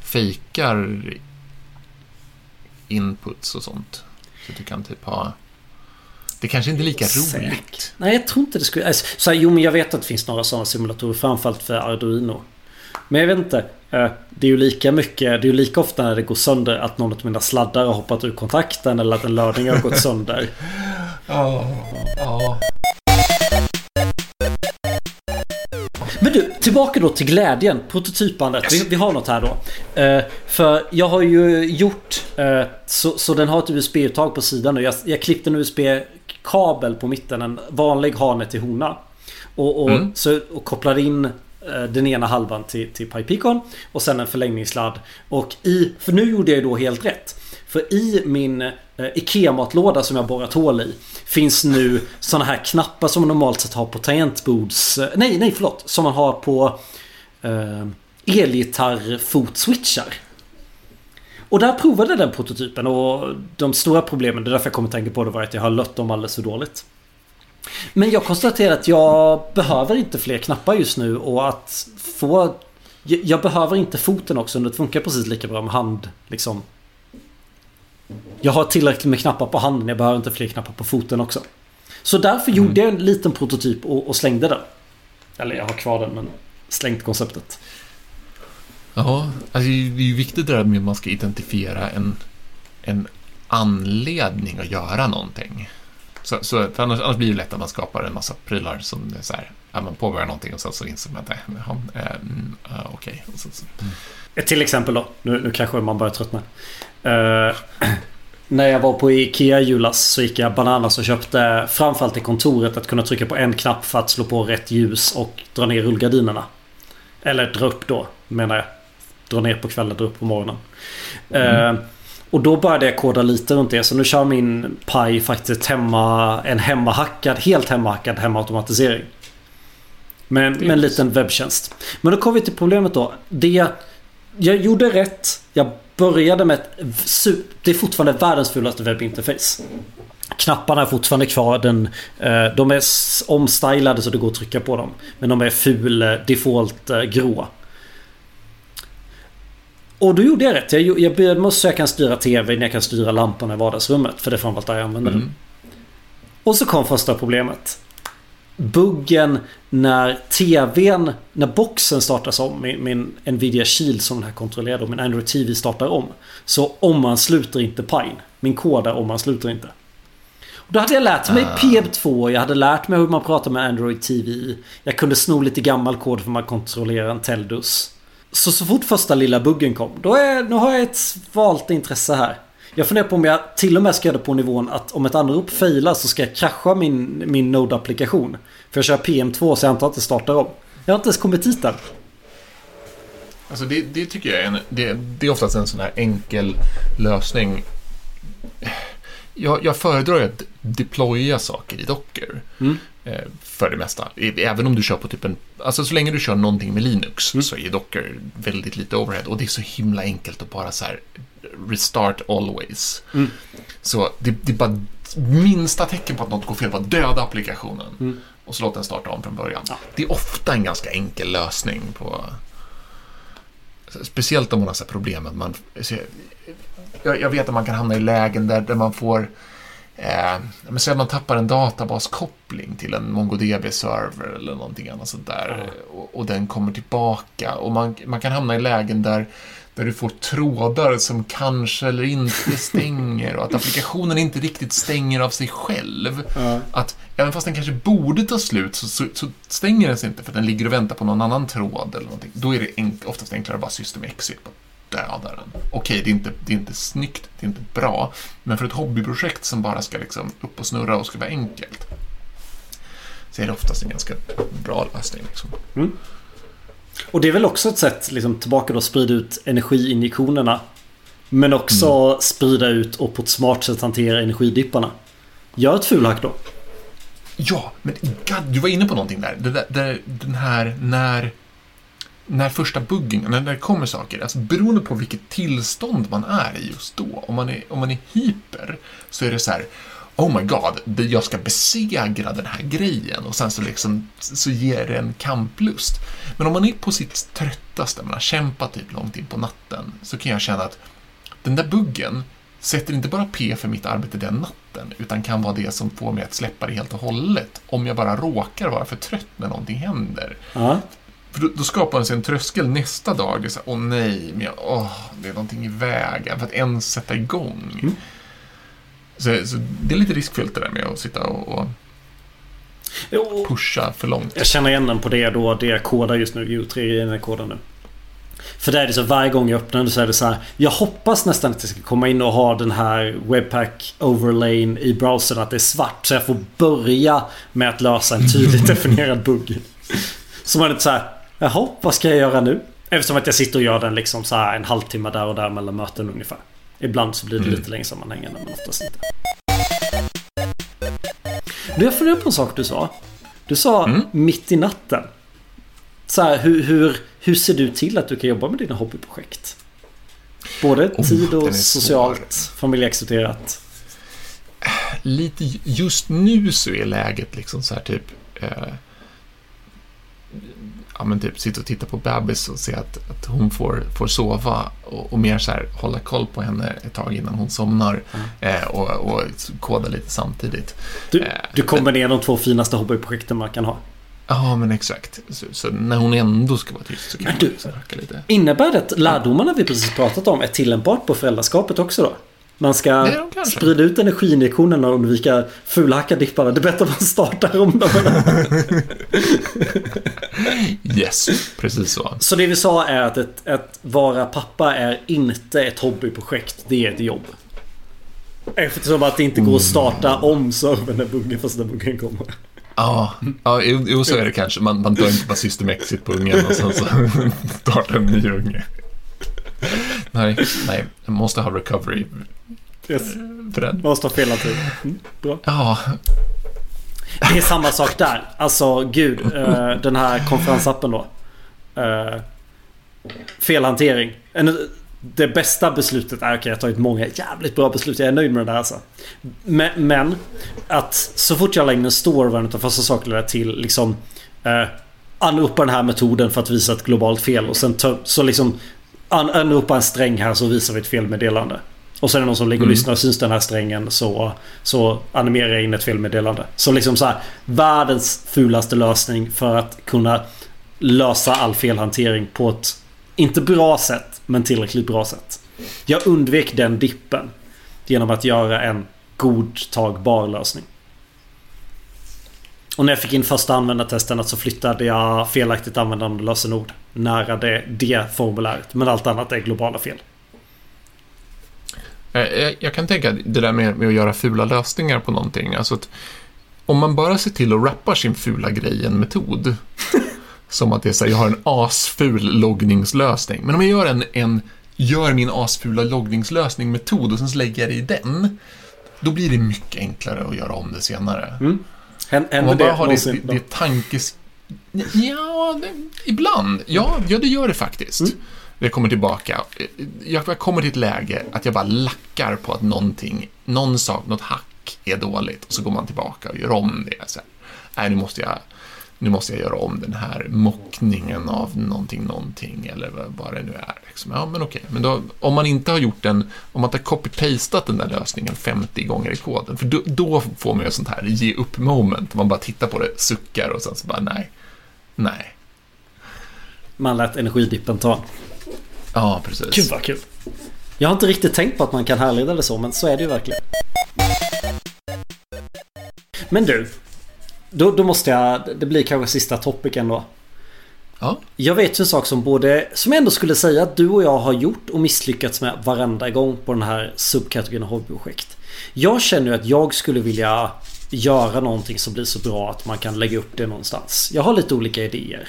fejkar inputs och sånt. Så att du kan typ ha det kanske inte är lika roligt. Nej, jag tror inte det skulle... Alltså, så här, jo, men jag vet att det finns några sådana simulatorer. Framförallt för Arduino. Men jag vet inte. Eh, det är ju lika mycket, det är ju lika ofta när det går sönder att någon av mina sladdar har hoppat ur kontakten eller att en lödning har gått sönder. Ja, ja. Men du, tillbaka då till glädjen, prototypandet. Yes. Vi, vi, har något här då. Uh, för jag har ju gjort uh, så, så den har ett USB-uttag på sidan nu. Jag, jag klippte en USB-kabel på mitten, en vanlig hane till hona. Och, och, mm. så, och kopplade in Eh, Eh, den ena halvan till, till PyPicon och sen en förlängningssladd. Och i, för nu gjorde jag ju då helt rätt. För i min eh, IKEA-matlåda som jag borrat hål i finns nu sådana här knappar som man normalt sett har på tangentbords... Eh, nej, nej förlåt. Som man har på eh, elgitarr-fotswitchar. Och där provade jag den prototypen och de stora problemen, det är därför jag kommer att tänka på det, var att jag har lött dem alldeles för dåligt. Men jag konstaterar att jag behöver inte fler knappar just nu och att få... Jag behöver inte foten också. Det funkar precis lika bra med hand. Liksom. Jag har tillräckligt med knappar på handen. Jag behöver inte fler knappar på foten också. Så därför mm. gjorde jag en liten prototyp och, och, slängde den. Eller jag har kvar den men slängt konceptet. Ja, alltså det är ju viktigt det där med att man ska identifiera en, en anledning att göra någonting. Så, så annars, annars, blir det lätt att man skapar en massa prylar som är så här, ja, man påbörjar någonting och sen så inser man att nej, äh, äh, okej. Okay. Så, så. Mm. Ett till exempel då. Nu, nu kanske man börjar tröttna. Uh, när jag var på Ikea julas så gick jag bananas och köpte framförallt i kontoret att kunna trycka på en knapp för att slå på rätt ljus och dra ner rullgardinerna. Eller dra upp då, menar jag. Dra ner på kvällen, dra upp på morgonen. Mm. Uh, och då började jag koda lite runt det. Så nu kör min Pi faktiskt hemma, en hemmahackad, helt hemmahackad hemautomatisering. Med, med en liten webbtjänst. Men då kom vi till problemet då. Det jag gjorde rätt. Jag började med ett... Det är fortfarande världens fulaste webbinterface. Knapparna är fortfarande kvar. Den, eh, de är omstylade så det går att trycka på dem. Men de är ful eh, default eh, grå. Och då gjorde jag rätt. Jag, jag med att så jag kan styra TVn, jag kan styra lamporna i vardagsrummet. För det är framförallt där jag använder mm. den. Och så kom första problemet. Buggen när TVn, när boxen startas om, min, min Nvidia Shield som den här kontrollerar och min Android TV startar om. Så omansluter inte Pine. Min kod är omansluter inte. Och då hade jag lärt mig ah. PM2, jag hade lärt mig hur man pratar med Android TV. Jag kunde sno lite gammal kod för att man kontrollerar en Teldus. Så så fort första lilla buggen kom, då är, nu har jag ett svalt intresse här. Jag funderar på om jag till och med ska göra det på nivån att om ett anrop failar så ska jag krascha min, min Node-applikation. För jag kör PM2 så jag antar att det startar om. Jag har inte ens kommit dit än. Alltså det, det tycker jag är en, det, det är oftast en sån här enkel lösning. Jag, jag föredrar att deploya saker i Docker. Mm. Eh, för det mesta. Även om du kör på typ en... Alltså så länge du kör någonting med Linux mm. så är Docker väldigt lite overhead. Och det är så himla enkelt att bara så här restart always. Mm. Så det, det, är bara minsta tecken på att något går fel, bara döda applikationen. Mm. Och så låt den starta om från början. Ja. Det är ofta en ganska enkel lösning på... speciellt om man har så problem med att man... Jag, jag, vet att man kan hamna i lägen där, där man får... Eh, men säg att man tappar en databaskoppling till en MongoDB-server eller någonting annat sånt där. Mm. Och, och, den kommer tillbaka. Och man, man kan hamna i lägen där där du får trådar som kanske eller inte stänger och att applikationen inte riktigt stänger av sig själv. Mm. Att även fast den kanske borde ta slut så, så, så, stänger den sig inte för att den ligger och väntar på någon annan tråd eller någonting. Då är det enk, oftast enklare att bara system exit döda den. Okej, det, är inte, det är inte snyggt, det är inte bra, men för ett hobbyprojekt som bara ska liksom upp och snurra och ska vara enkelt så är det oftast en ganska bra lösning. Liksom. Mm. Och det är väl också ett sätt liksom, tillbaka då sprida ut energiinjektionerna. Men också mm. sprida ut och på ett smart sätt hantera energidipparna. Gör ett fulhack då. Ja, men God, du var inne på någonting där. Där, där den här när, när första buggen, när det kommer saker, alltså beroende på vilket tillstånd man är i just då. Om man är, om man är hyper så är det så här, oh my god, jag ska besegra den här grejen och sen så liksom så ger det en kamplust. Men om man är på sitt tröttaste, man har kämpat typ långt in på natten, så kan jag känna att den där buggen sätter inte bara P för mitt arbete den natten, utan kan vara det som får mig att släppa det helt och hållet, om jag bara råkar vara för trött när någonting händer. Uh för då, skapar man sig en tröskel nästa dag, så åh nej, men jag, åh, det är någonting i vägen, för att ens sätta igång. Mm. Så, så, det är lite riskfyllt det där med att sitta och, och pusha för långt. Jag känner igen den på det då. Det jag kodar just nu. U3 i den här koden nu. För det är det så varje gång jag öppnar den så är det så här. Jag hoppas nästan att jag ska komma in och ha den här Webpack overlayen i browsern. Att det är svart. Så jag får börja med att lösa en tydligt definierad bugg. Så man är så här. Jaha, vad ska jag göra nu? Eftersom att jag sitter och gör den liksom så här en halvtimme där och där mellan möten ungefär. Ibland så blir det mm. lite längre sammanhängande men oftast inte. Du, jag funderar på en sak du sa. Du sa mm. mitt i natten. Så här, hur, hur, hur ser du till att du kan jobba med dina hobbyprojekt? Både oh, tid och socialt, familjeaccepterat. Lite just nu så är läget liksom så här typ eh, ja, men typ sitta och titta på bebis och se att, att hon får, får sova och, och mer så här hålla koll på henne ett tag innan hon somnar mm. eh, och, och koda lite samtidigt. Du, eh, du kombinerar de två finaste hobbyprojekten man kan ha. Ja, men exakt. Så, så, när hon ändå ska vara tyst så kan men man du, lite. Innebär det att lärdomarna vi precis pratat om är tillämpbart på föräldraskapet också då? Man ska Nej, sprida ut energiinjektionerna och undvika fulhacka dipparna. Det är bättre att man startar om dem. yes, precis så. Så det vi sa är att ett, ett vara pappa är inte ett hobbyprojekt. Det är ett jobb. Eftersom att det inte går att starta om servern när buggen första buggen kommer. Ja, ja jo, så är det kanske. Man, man dör inte bara system exit på ungen och sen så startar en ny unge. Nej, nej, man måste ha recovery Yes. För den. Måste ha fel alltid. Mm, bra. Ja. Det är samma sak där. Alltså gud. Uh, den här konferensappen då. Uh, felhantering. Det bästa beslutet är, okej okay, jag har tagit många jävligt bra beslut. Jag är nöjd med det där alltså. Men, att så fort jag lägger en store var en av första sakerna till liksom uh, anropa den här metoden för att visa ett globalt fel och sen så liksom anropa en sträng här så visar vi ett felmeddelande. Och sen är det någon som ligger och mm. lyssnar och syns den här strängen så, så animerar jag in ett felmeddelande. Så liksom så här, världens fulaste lösning för att kunna lösa all felhantering på ett inte bra sätt, men tillräckligt bra sätt. Jag undvek den dippen genom att göra en godtagbar lösning. Och när jag fick in första användartesten så flyttade jag felaktigt användande lösenord nära det, det formuläret. Men allt annat är globala fel. Eh, jag kan tänka det där med, med att göra fula lösningar på någonting. Alltså att om man bara ser till att rappa sin fula grej i en metod. som att det är så här, jag har en asful loggningslösning. Men om jag gör en, en gör min asfula loggningslösning metod och sen lägger jag det i den. Då blir det mycket enklare att göra om det senare. Mm. Händer om man bara det har det, det, det tankes... Ja, det, ibland. Ja, ja, det gör det faktiskt. Mm jag kommer tillbaka. Jag kommer till ett läge att jag bara lackar på att någonting, någon sak, något hack är dåligt och så går man tillbaka och gör om det. Så här, nej, nu måste jag nu måste jag göra om den här mockningen av någonting, någonting eller vad det nu är. Liksom. Ja, men okej. Men då, om man inte har gjort den, om man inte har copy-pastat den där lösningen 50 gånger i koden, för då, då får man ju ett sånt här ge upp moment. Man bara tittar på det, suckar och sen så bara nej, nej. Man lät energidippen ta. Ja, precis. Gud vad kul. Jag har inte riktigt tänkt på att man kan härleda det så, men så är det ju verkligen. Men du. Då, då måste jag... Det blir kanske sista topic ändå. Ja. Jag vet ju en sak som både... Som jag ändå skulle säga att du och jag har gjort och misslyckats med varenda gång på den här subkategorin hobbyprojekt. Jag känner ju att jag skulle vilja göra någonting som blir så bra att man kan lägga upp det någonstans. Jag har lite olika idéer.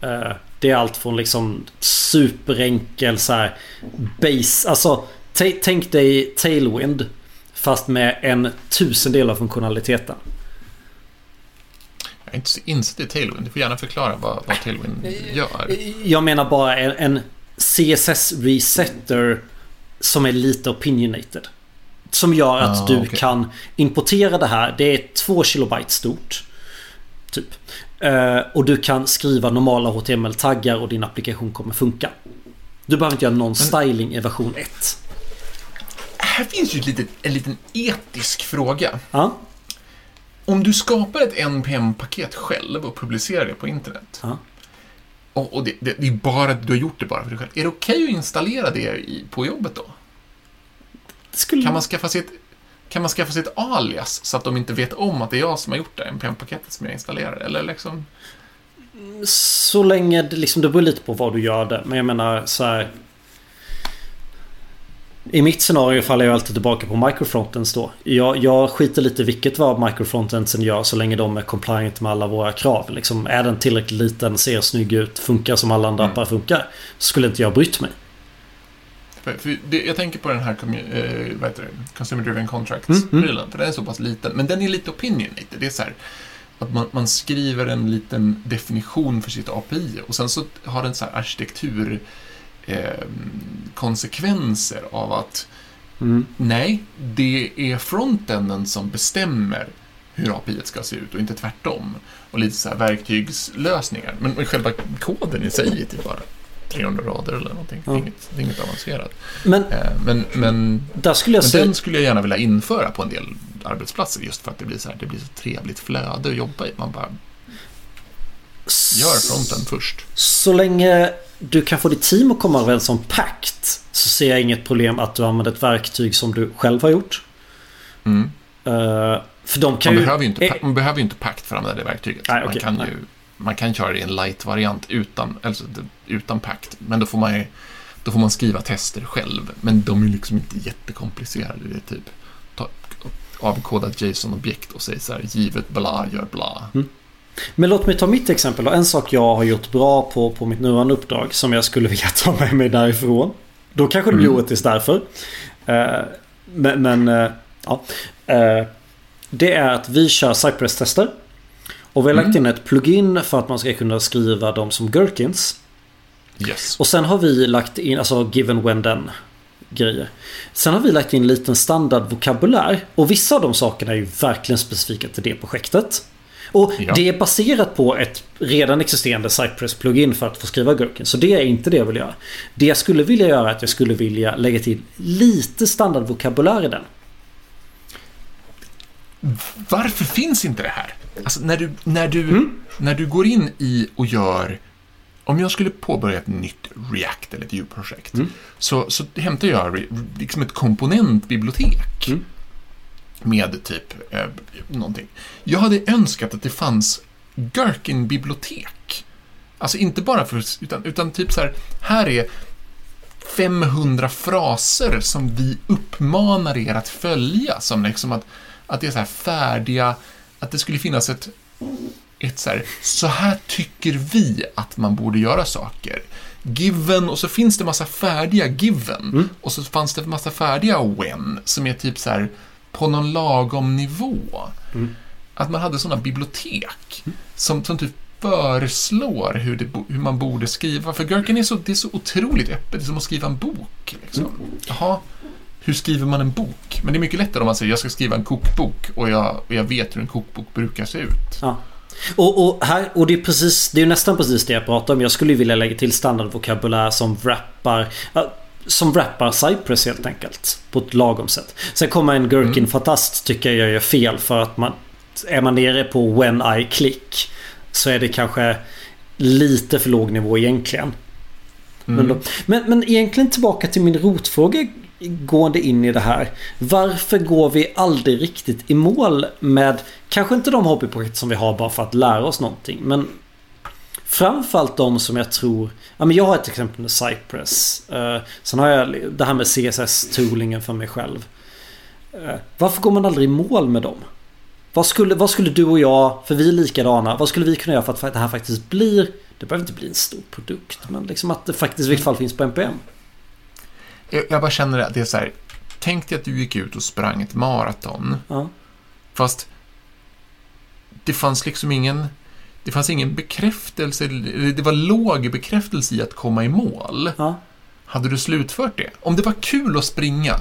Eh, det är allt från liksom superenkel så här base. Alltså tänk dig Tailwind. Fast med en tusendel av funktionaliteten. Jag är inte så insatt i Tailwind. Du får gärna förklara vad, vad Tailwind gör. Jag menar bara en, en CSS-resetter som är lite opinionated. Som gör att ah, du okay. kan importera det här. Det är två kilobyte stort. Typ. Uh, och du kan skriva normala HTML-taggar och din applikation kommer funka. Du behöver inte göra någon styling i version 1. Här finns ju ett litet, en liten etisk fråga. Ja. Om du skapar ett NPM-paket själv och publicerar det på internet. Ja. Och, och det, det, det, är bara, du har gjort det bara för dig själv. Är det okej okay att installera det i, på jobbet då? Skulle... Kan man skaffa sig ett kan man skaffa sig ett alias så att de inte vet om att det är jag som har gjort det, NPM-paketet som jag installerar? Eller liksom... Så länge det liksom, det beror lite på vad du gör det. Men jag menar så här. I mitt scenario faller jag alltid tillbaka på microfrontends då. Jag, jag skiter lite vilket vad microfrontendsen gör så länge de är compliant med alla våra krav. Liksom, är den tillräckligt liten, ser snygg ut, funkar som alla andra mm. appar funkar. Så skulle inte jag brytt mig. För, för det, jag tänker på den här eh, vad heter det? Consumer Driven Contracts-prylen, mm, mm. för den är så pass liten. Men den är lite opinionated. Det är så här, att man, man, skriver en liten definition för sitt API och sen så har den så här arkitektur eh, konsekvenser av att mm. nej, det är frontenden som bestämmer hur API ska se ut och inte tvärtom. Och lite så här verktygslösningar. Men, men själva koden i sig är typ bara 300 rader eller någonting. Ja. Inget, det är inget avancerat. Men, eh, men, men, där skulle jag men säga... den skulle jag gärna vilja införa på en del arbetsplatser just för att det blir så, här, det blir så trevligt flöde att jobba i. Man bara gör fronten först. Så länge du kan få ditt team att komma överens om pakt så ser jag inget problem att du använder ett verktyg som du själv har gjort. Mm. Uh, för de kan man, ju... behöver ju inte, man behöver ju inte pakt för att använda det verktyget. Nej, man okay, kan nej. ju man kan köra det i en light-variant utan, alltså, utan pakt. Men då får man då får man skriva tester själv. Men de är liksom inte jättekomplicerade. Det är typ ta, avkodat JSON-objekt och säg så här, givet bla, gör bla. Mm. Men låt mig ta mitt exempel då. En sak jag har gjort bra på, på mitt nuvarande uppdrag som jag skulle vilja ta med mig därifrån. Då kanske det blir mm. oetiskt därför. Uh, men, men uh, ja. Uh, det är att vi kör Cypress-tester. Och vi har lagt mm. in ett plugin för att man ska kunna skriva dem som Gherkins. Yes. Och sen har vi lagt in, alltså given when then grejer. Sen har vi lagt in en liten standardvokabulär. Och vissa av de sakerna är ju verkligen specifika till det projektet. Och ja. det är baserat på ett redan existerande Cypress-plugin för att få skriva Gherkin. Så det är inte det jag vill göra. Det jag skulle vilja göra är att jag skulle vilja lägga till lite standardvokabulär i den. Varför finns inte det här? Alltså när du, när du, mm. när du går in i och gör om jag skulle påbörja ett nytt React eller ett Vue-projekt mm. så, så hämtar jag liksom ett komponentbibliotek mm. Med typ eh, någonting. Jag hade önskat att det fanns Gherkin-bibliotek. Alltså inte bara för, utan, utan typ så här, här är 500 fraser som vi uppmanar er att följa. Som liksom att, att det är så här färdiga att det skulle finnas ett, ett så här, så här tycker vi att man borde göra saker. Given, och så finns det massa färdiga given. Mm. Och så fanns det massa färdiga when, som är typ så här på någon lagom nivå. Mm. Att man hade sådana bibliotek mm. som, som typ föreslår hur, det, hur man borde skriva. För Gherkin är så, det är så otroligt öppet, det är som att skriva en bok. Liksom. Mm. Jaha, hur skriver man en bok? Men det är mycket lättare om man säger jag ska skriva en kokbok och jag, och jag vet hur en kokbok brukar se ut. Ja. Och, och, här, och det är precis, det är nästan precis det jag pratar om. Jag skulle vilja lägga till standardvokabulär som wrappar som rappar Cypress helt enkelt. På ett lagom sätt. Sen kommer en Gherkin-fantast tycker jag gör fel för att man är man nere på When I Click så är det kanske lite för låg nivå egentligen. Mm. Men, då, men, men egentligen tillbaka till min rotfråga gående in i det här. Varför går vi aldrig riktigt i mål med kanske inte de hobbyprojekt som vi har bara för att lära oss någonting. Men framförallt de som jag tror... Ja, men jag har ett exempel med Cypress. Uh, sen har jag det här med CSS-toolingen för mig själv. Uh, varför går man aldrig i mål med dem? Vad skulle, vad skulle du och jag, för vi är likadana, vad skulle vi kunna göra för att det här faktiskt blir... Det behöver inte bli en stor produkt, men liksom att det faktiskt i vilket fall finns på NPM. Jag, jag bara känner att det är så här, tänk dig att du gick ut och sprang ett maraton. Ja. Fast det fanns liksom ingen... Det fanns ingen bekräftelse, det var låg bekräftelse i att komma i mål. Ja. Hade du slutfört det? Om det var kul att springa,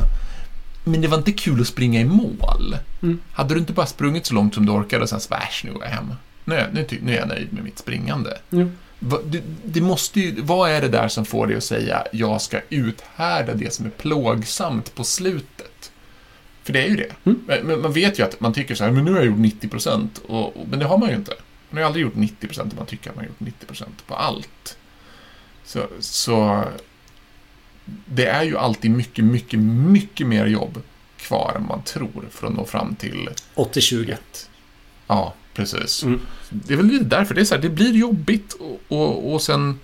men det var inte kul att springa i mål. Mm. Hade du inte bara sprungit så långt som du orkade och sen äsch, nu går jag hem. Nu, nu, nu är jag nöjd med mitt springande. Mm. Det, det, måste ju, vad är det där som får dig att säga jag ska uthärda det som är plågsamt på slutet? För det är ju det. Mm. Men, man vet ju att man tycker så här, men nu har jag gjort 90 procent. Men det har man ju inte. Man har ju aldrig gjort 90 procent om man tycker att man har gjort 90 procent på allt. Så, så det är ju alltid mycket, mycket, mycket mer jobb kvar än man tror för att nå fram till 80-20. Ja, precis. Mm. Det är väl lite därför det är så här, det blir jobbigt och, och, och sen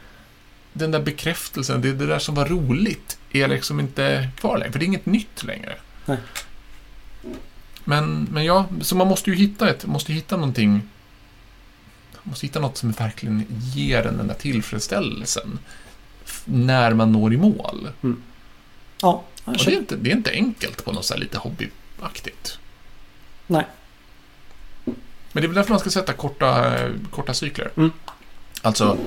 den där bekräftelsen, det, det där som var roligt är liksom inte kvar längre, för det är inget nytt längre. Nej. Men, men ja, så man måste ju hitta ett, måste hitta någonting måste hitta något som verkligen ger en den där tillfredsställelsen när man når i mål. Mm. Ja, och det är, inte, det är inte enkelt på något så lite hobbyaktigt. Nej. Men det är väl därför man ska sätta korta, korta cykler. Mm. Alltså,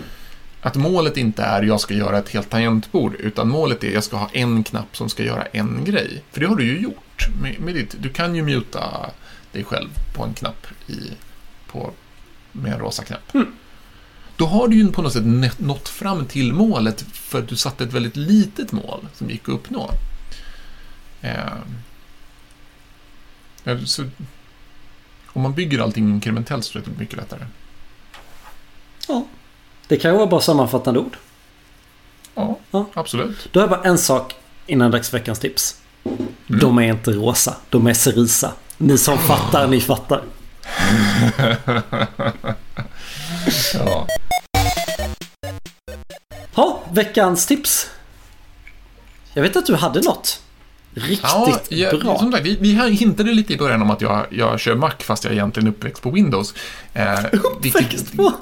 att målet inte är jag ska göra ett helt tangentbord, utan målet är jag ska ha en knapp som ska göra en grej. För det har du ju gjort. Med, med ditt, du kan ju muta dig själv på en knapp i, på, med en rosa knapp. Mm. Då har du ju på något sätt nått fram till målet för att du satte ett väldigt litet mål som gick att uppnå. Eh, så om man bygger allting inkrementellt så är det mycket lättare. Ja. Det kan ju vara bara sammanfattande ord. Ja, ja. absolut. Då har jag bara en sak innan dags veckans tips. Mm. De är inte rosa. De är cerisa. Ni som fattar, ni fattar. ja. Ha, veckans tips. Jag vet att du hade något. Riktigt ja, jag, bra. Som sagt, vi, vi hintade lite i början om att jag, jag kör Mac fast jag är egentligen uppväxt på Windows. Eh, uppväxt på?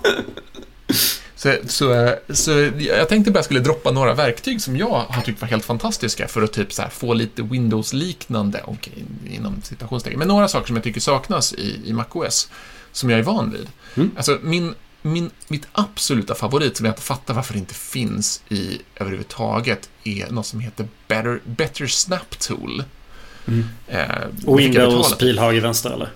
Så, så, så jag tänkte bara jag skulle droppa några verktyg som jag har tyckt var helt fantastiska för att typ så få lite Windows-liknande, okay, inom citationstecken, men några saker som jag tycker saknas i, i MacOS, som jag är van vid. Mm. Alltså, min min, mitt absoluta favorit, som jag inte fattar varför det inte finns i överhuvudtaget, är något som heter Better, Better Snap Tool. Mm. Eh, och Windows pilhage vänster, eller?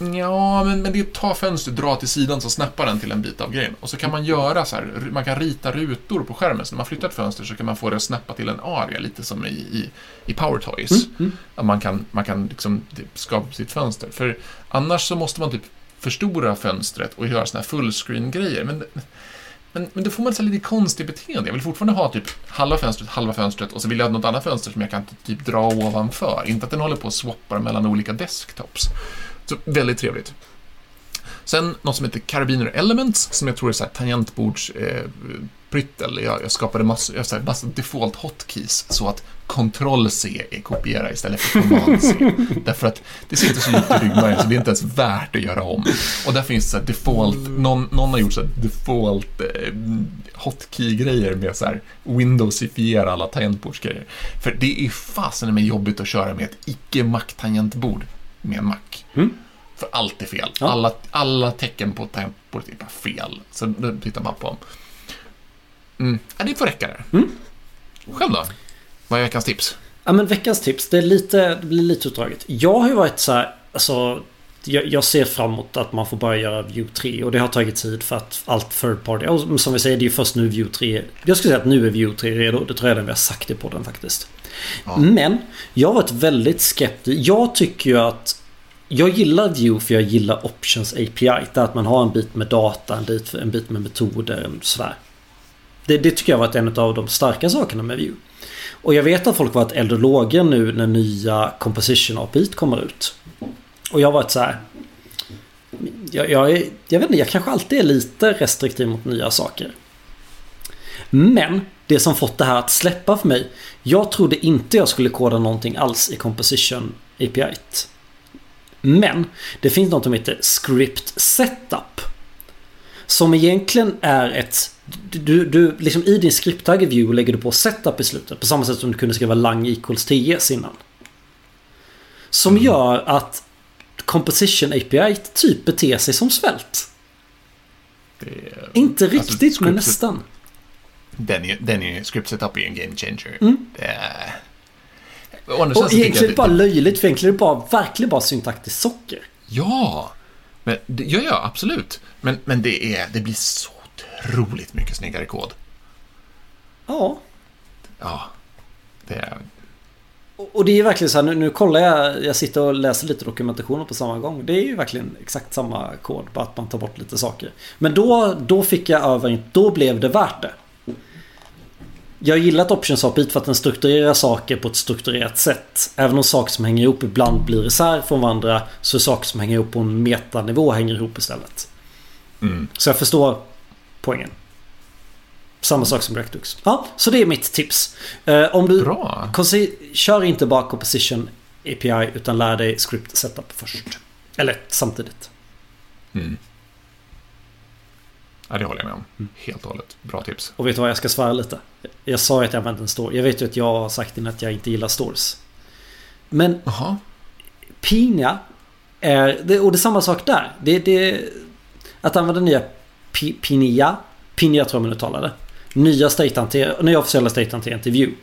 Ja, men, men det är ta fönstret, dra till sidan, så snappar den till en bit av grejen. Och så kan man göra så här, man kan rita rutor på skärmen. Så när man flyttar ett fönster så kan man få det att snappa till en area, lite som i, i, i Power Toys. Mm, mm. Att man kan, man kan liksom skapa sitt fönster. För annars så måste man typ förstora fönstret och göra såna här fullscreen-grejer. Men, men, men då får man så lite konstigt beteende. Jag vill fortfarande ha typ halva fönstret, halva fönstret och så vill jag ha något annat fönster som jag kan typ dra ovanför. Inte att den håller på och swappar mellan olika desktops. Så väldigt trevligt. Sen något som heter Carabiner Elements, som jag tror är så här tangentbords eh. Jag, jag skapade massor, jag här, massa default hotkeys så att Ctrl-C är kopiera istället för Command-C. Därför att det sitter så djupt i ryggmärgen så det är inte ens värt att göra om. Och där finns så här default, någon, någon har gjort så default eh, hotkey-grejer med så här Windows-ifiera alla tangentbordsgrejer. För det är fasen med jobbigt att köra med ett icke-Mac-tangentbord med en Mac. Mm. För allt är fel. Ja. Alla, alla tecken på tangentbordet är bara fel. Så då tittar man på dem. Mm. Ja, det får räcka där. Mm. Själv då? Vad är veckans tips? Ja men veckans tips, det, är lite, det blir lite utdraget. Jag har ju varit så här, alltså jag, jag, ser fram emot att man får börja göra View 3 och det har tagit tid för att allt third party. Och som vi säger, det är först nu View 3. Jag skulle säga att nu är View 3 redo. Det tror jag redan vi har sagt det på den faktiskt. Ja. Men jag har varit väldigt skeptisk. Jag tycker ju att jag gillar View för jag gillar Options API. Det är att man har en bit med data, en bit, en bit med metoder och sådär. Det, det tycker jag har varit en av de starka sakerna med View. Och jag vet att folk varit eldologer nu när nya Composition API kommer ut. Och jag har varit så här. Jag, jag, är, jag vet inte, jag kanske alltid är lite restriktiv mot nya saker. Men det som fått det här att släppa för mig. Jag trodde inte jag skulle koda någonting alls i Composition API. Men det finns något som heter Script Setup. Som egentligen är ett... Du, du, liksom I din scripttag view lägger du på setup i slutet. På samma sätt som du kunde skriva lang equals 10 innan. Som mm. gör att Composition API typ beter sig som svält. Är, Inte alltså, riktigt men nästan. Den är, den är script setup är en game changer. Mm. Det är... Och, och egentligen är det bara löjligt för egentligen är det bara, verkligen bara syntaktiskt socker. Ja, men, ja, ja, absolut. Men, men det, är, det blir så otroligt mycket snyggare kod. Ja. Ja. Det är, och det är verkligen så här, nu, nu kollar jag, jag sitter och läser lite dokumentationer på samma gång. Det är ju verkligen exakt samma kod, bara att man tar bort lite saker. Men då, då fick jag över, då blev det värt det. Jag gillar att Options API för att den strukturerar saker på ett strukturerat sätt. Även om saker som hänger ihop ibland blir isär från varandra så är saker som hänger ihop på en metanivå hänger ihop istället. Mm. Så jag förstår poängen. Samma sak som Rectux. Ja, så det är mitt tips. Uh, om du Bra. kör inte bara Composition API utan lär dig Script Setup först. Eller samtidigt. Mm. Ja, det håller jag med om. Mm. Helt och hållet. Bra tips. Och vet du vad, jag ska svara lite. Jag sa ju att jag använde en store. Jag vet ju att jag har sagt innan att jag inte gillar stores. Men Aha. Pina är... Och det är samma sak där. Det, det, att använda nya Pinia. Pinia tror jag man uttalar det nya, state nya officiella state-hanteringen till View.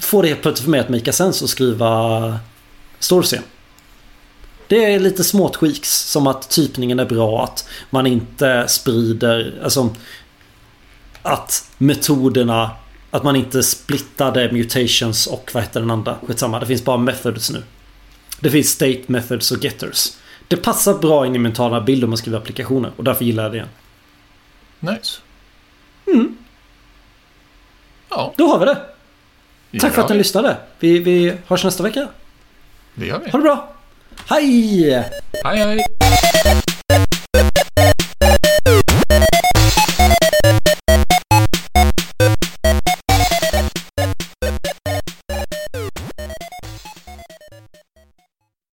Får det helt plötsligt för mig att make sense att skriva Storscen. Det är lite smått skiks som att typningen är bra, att man inte sprider, alltså att metoderna, att man inte splittade mutations och vad heter den andra? Skitsamma, det finns bara methods nu. Det finns state methods och getters. Det passar bra in i mentala bilder om man skriver applikationer och därför gillar jag det. Nice. Mm. Ja. Då har vi det. Tack för att ni lyssnade. Vi, vi hörs nästa vecka. Det gör vi. Ha det bra. Hej! Hej, hej.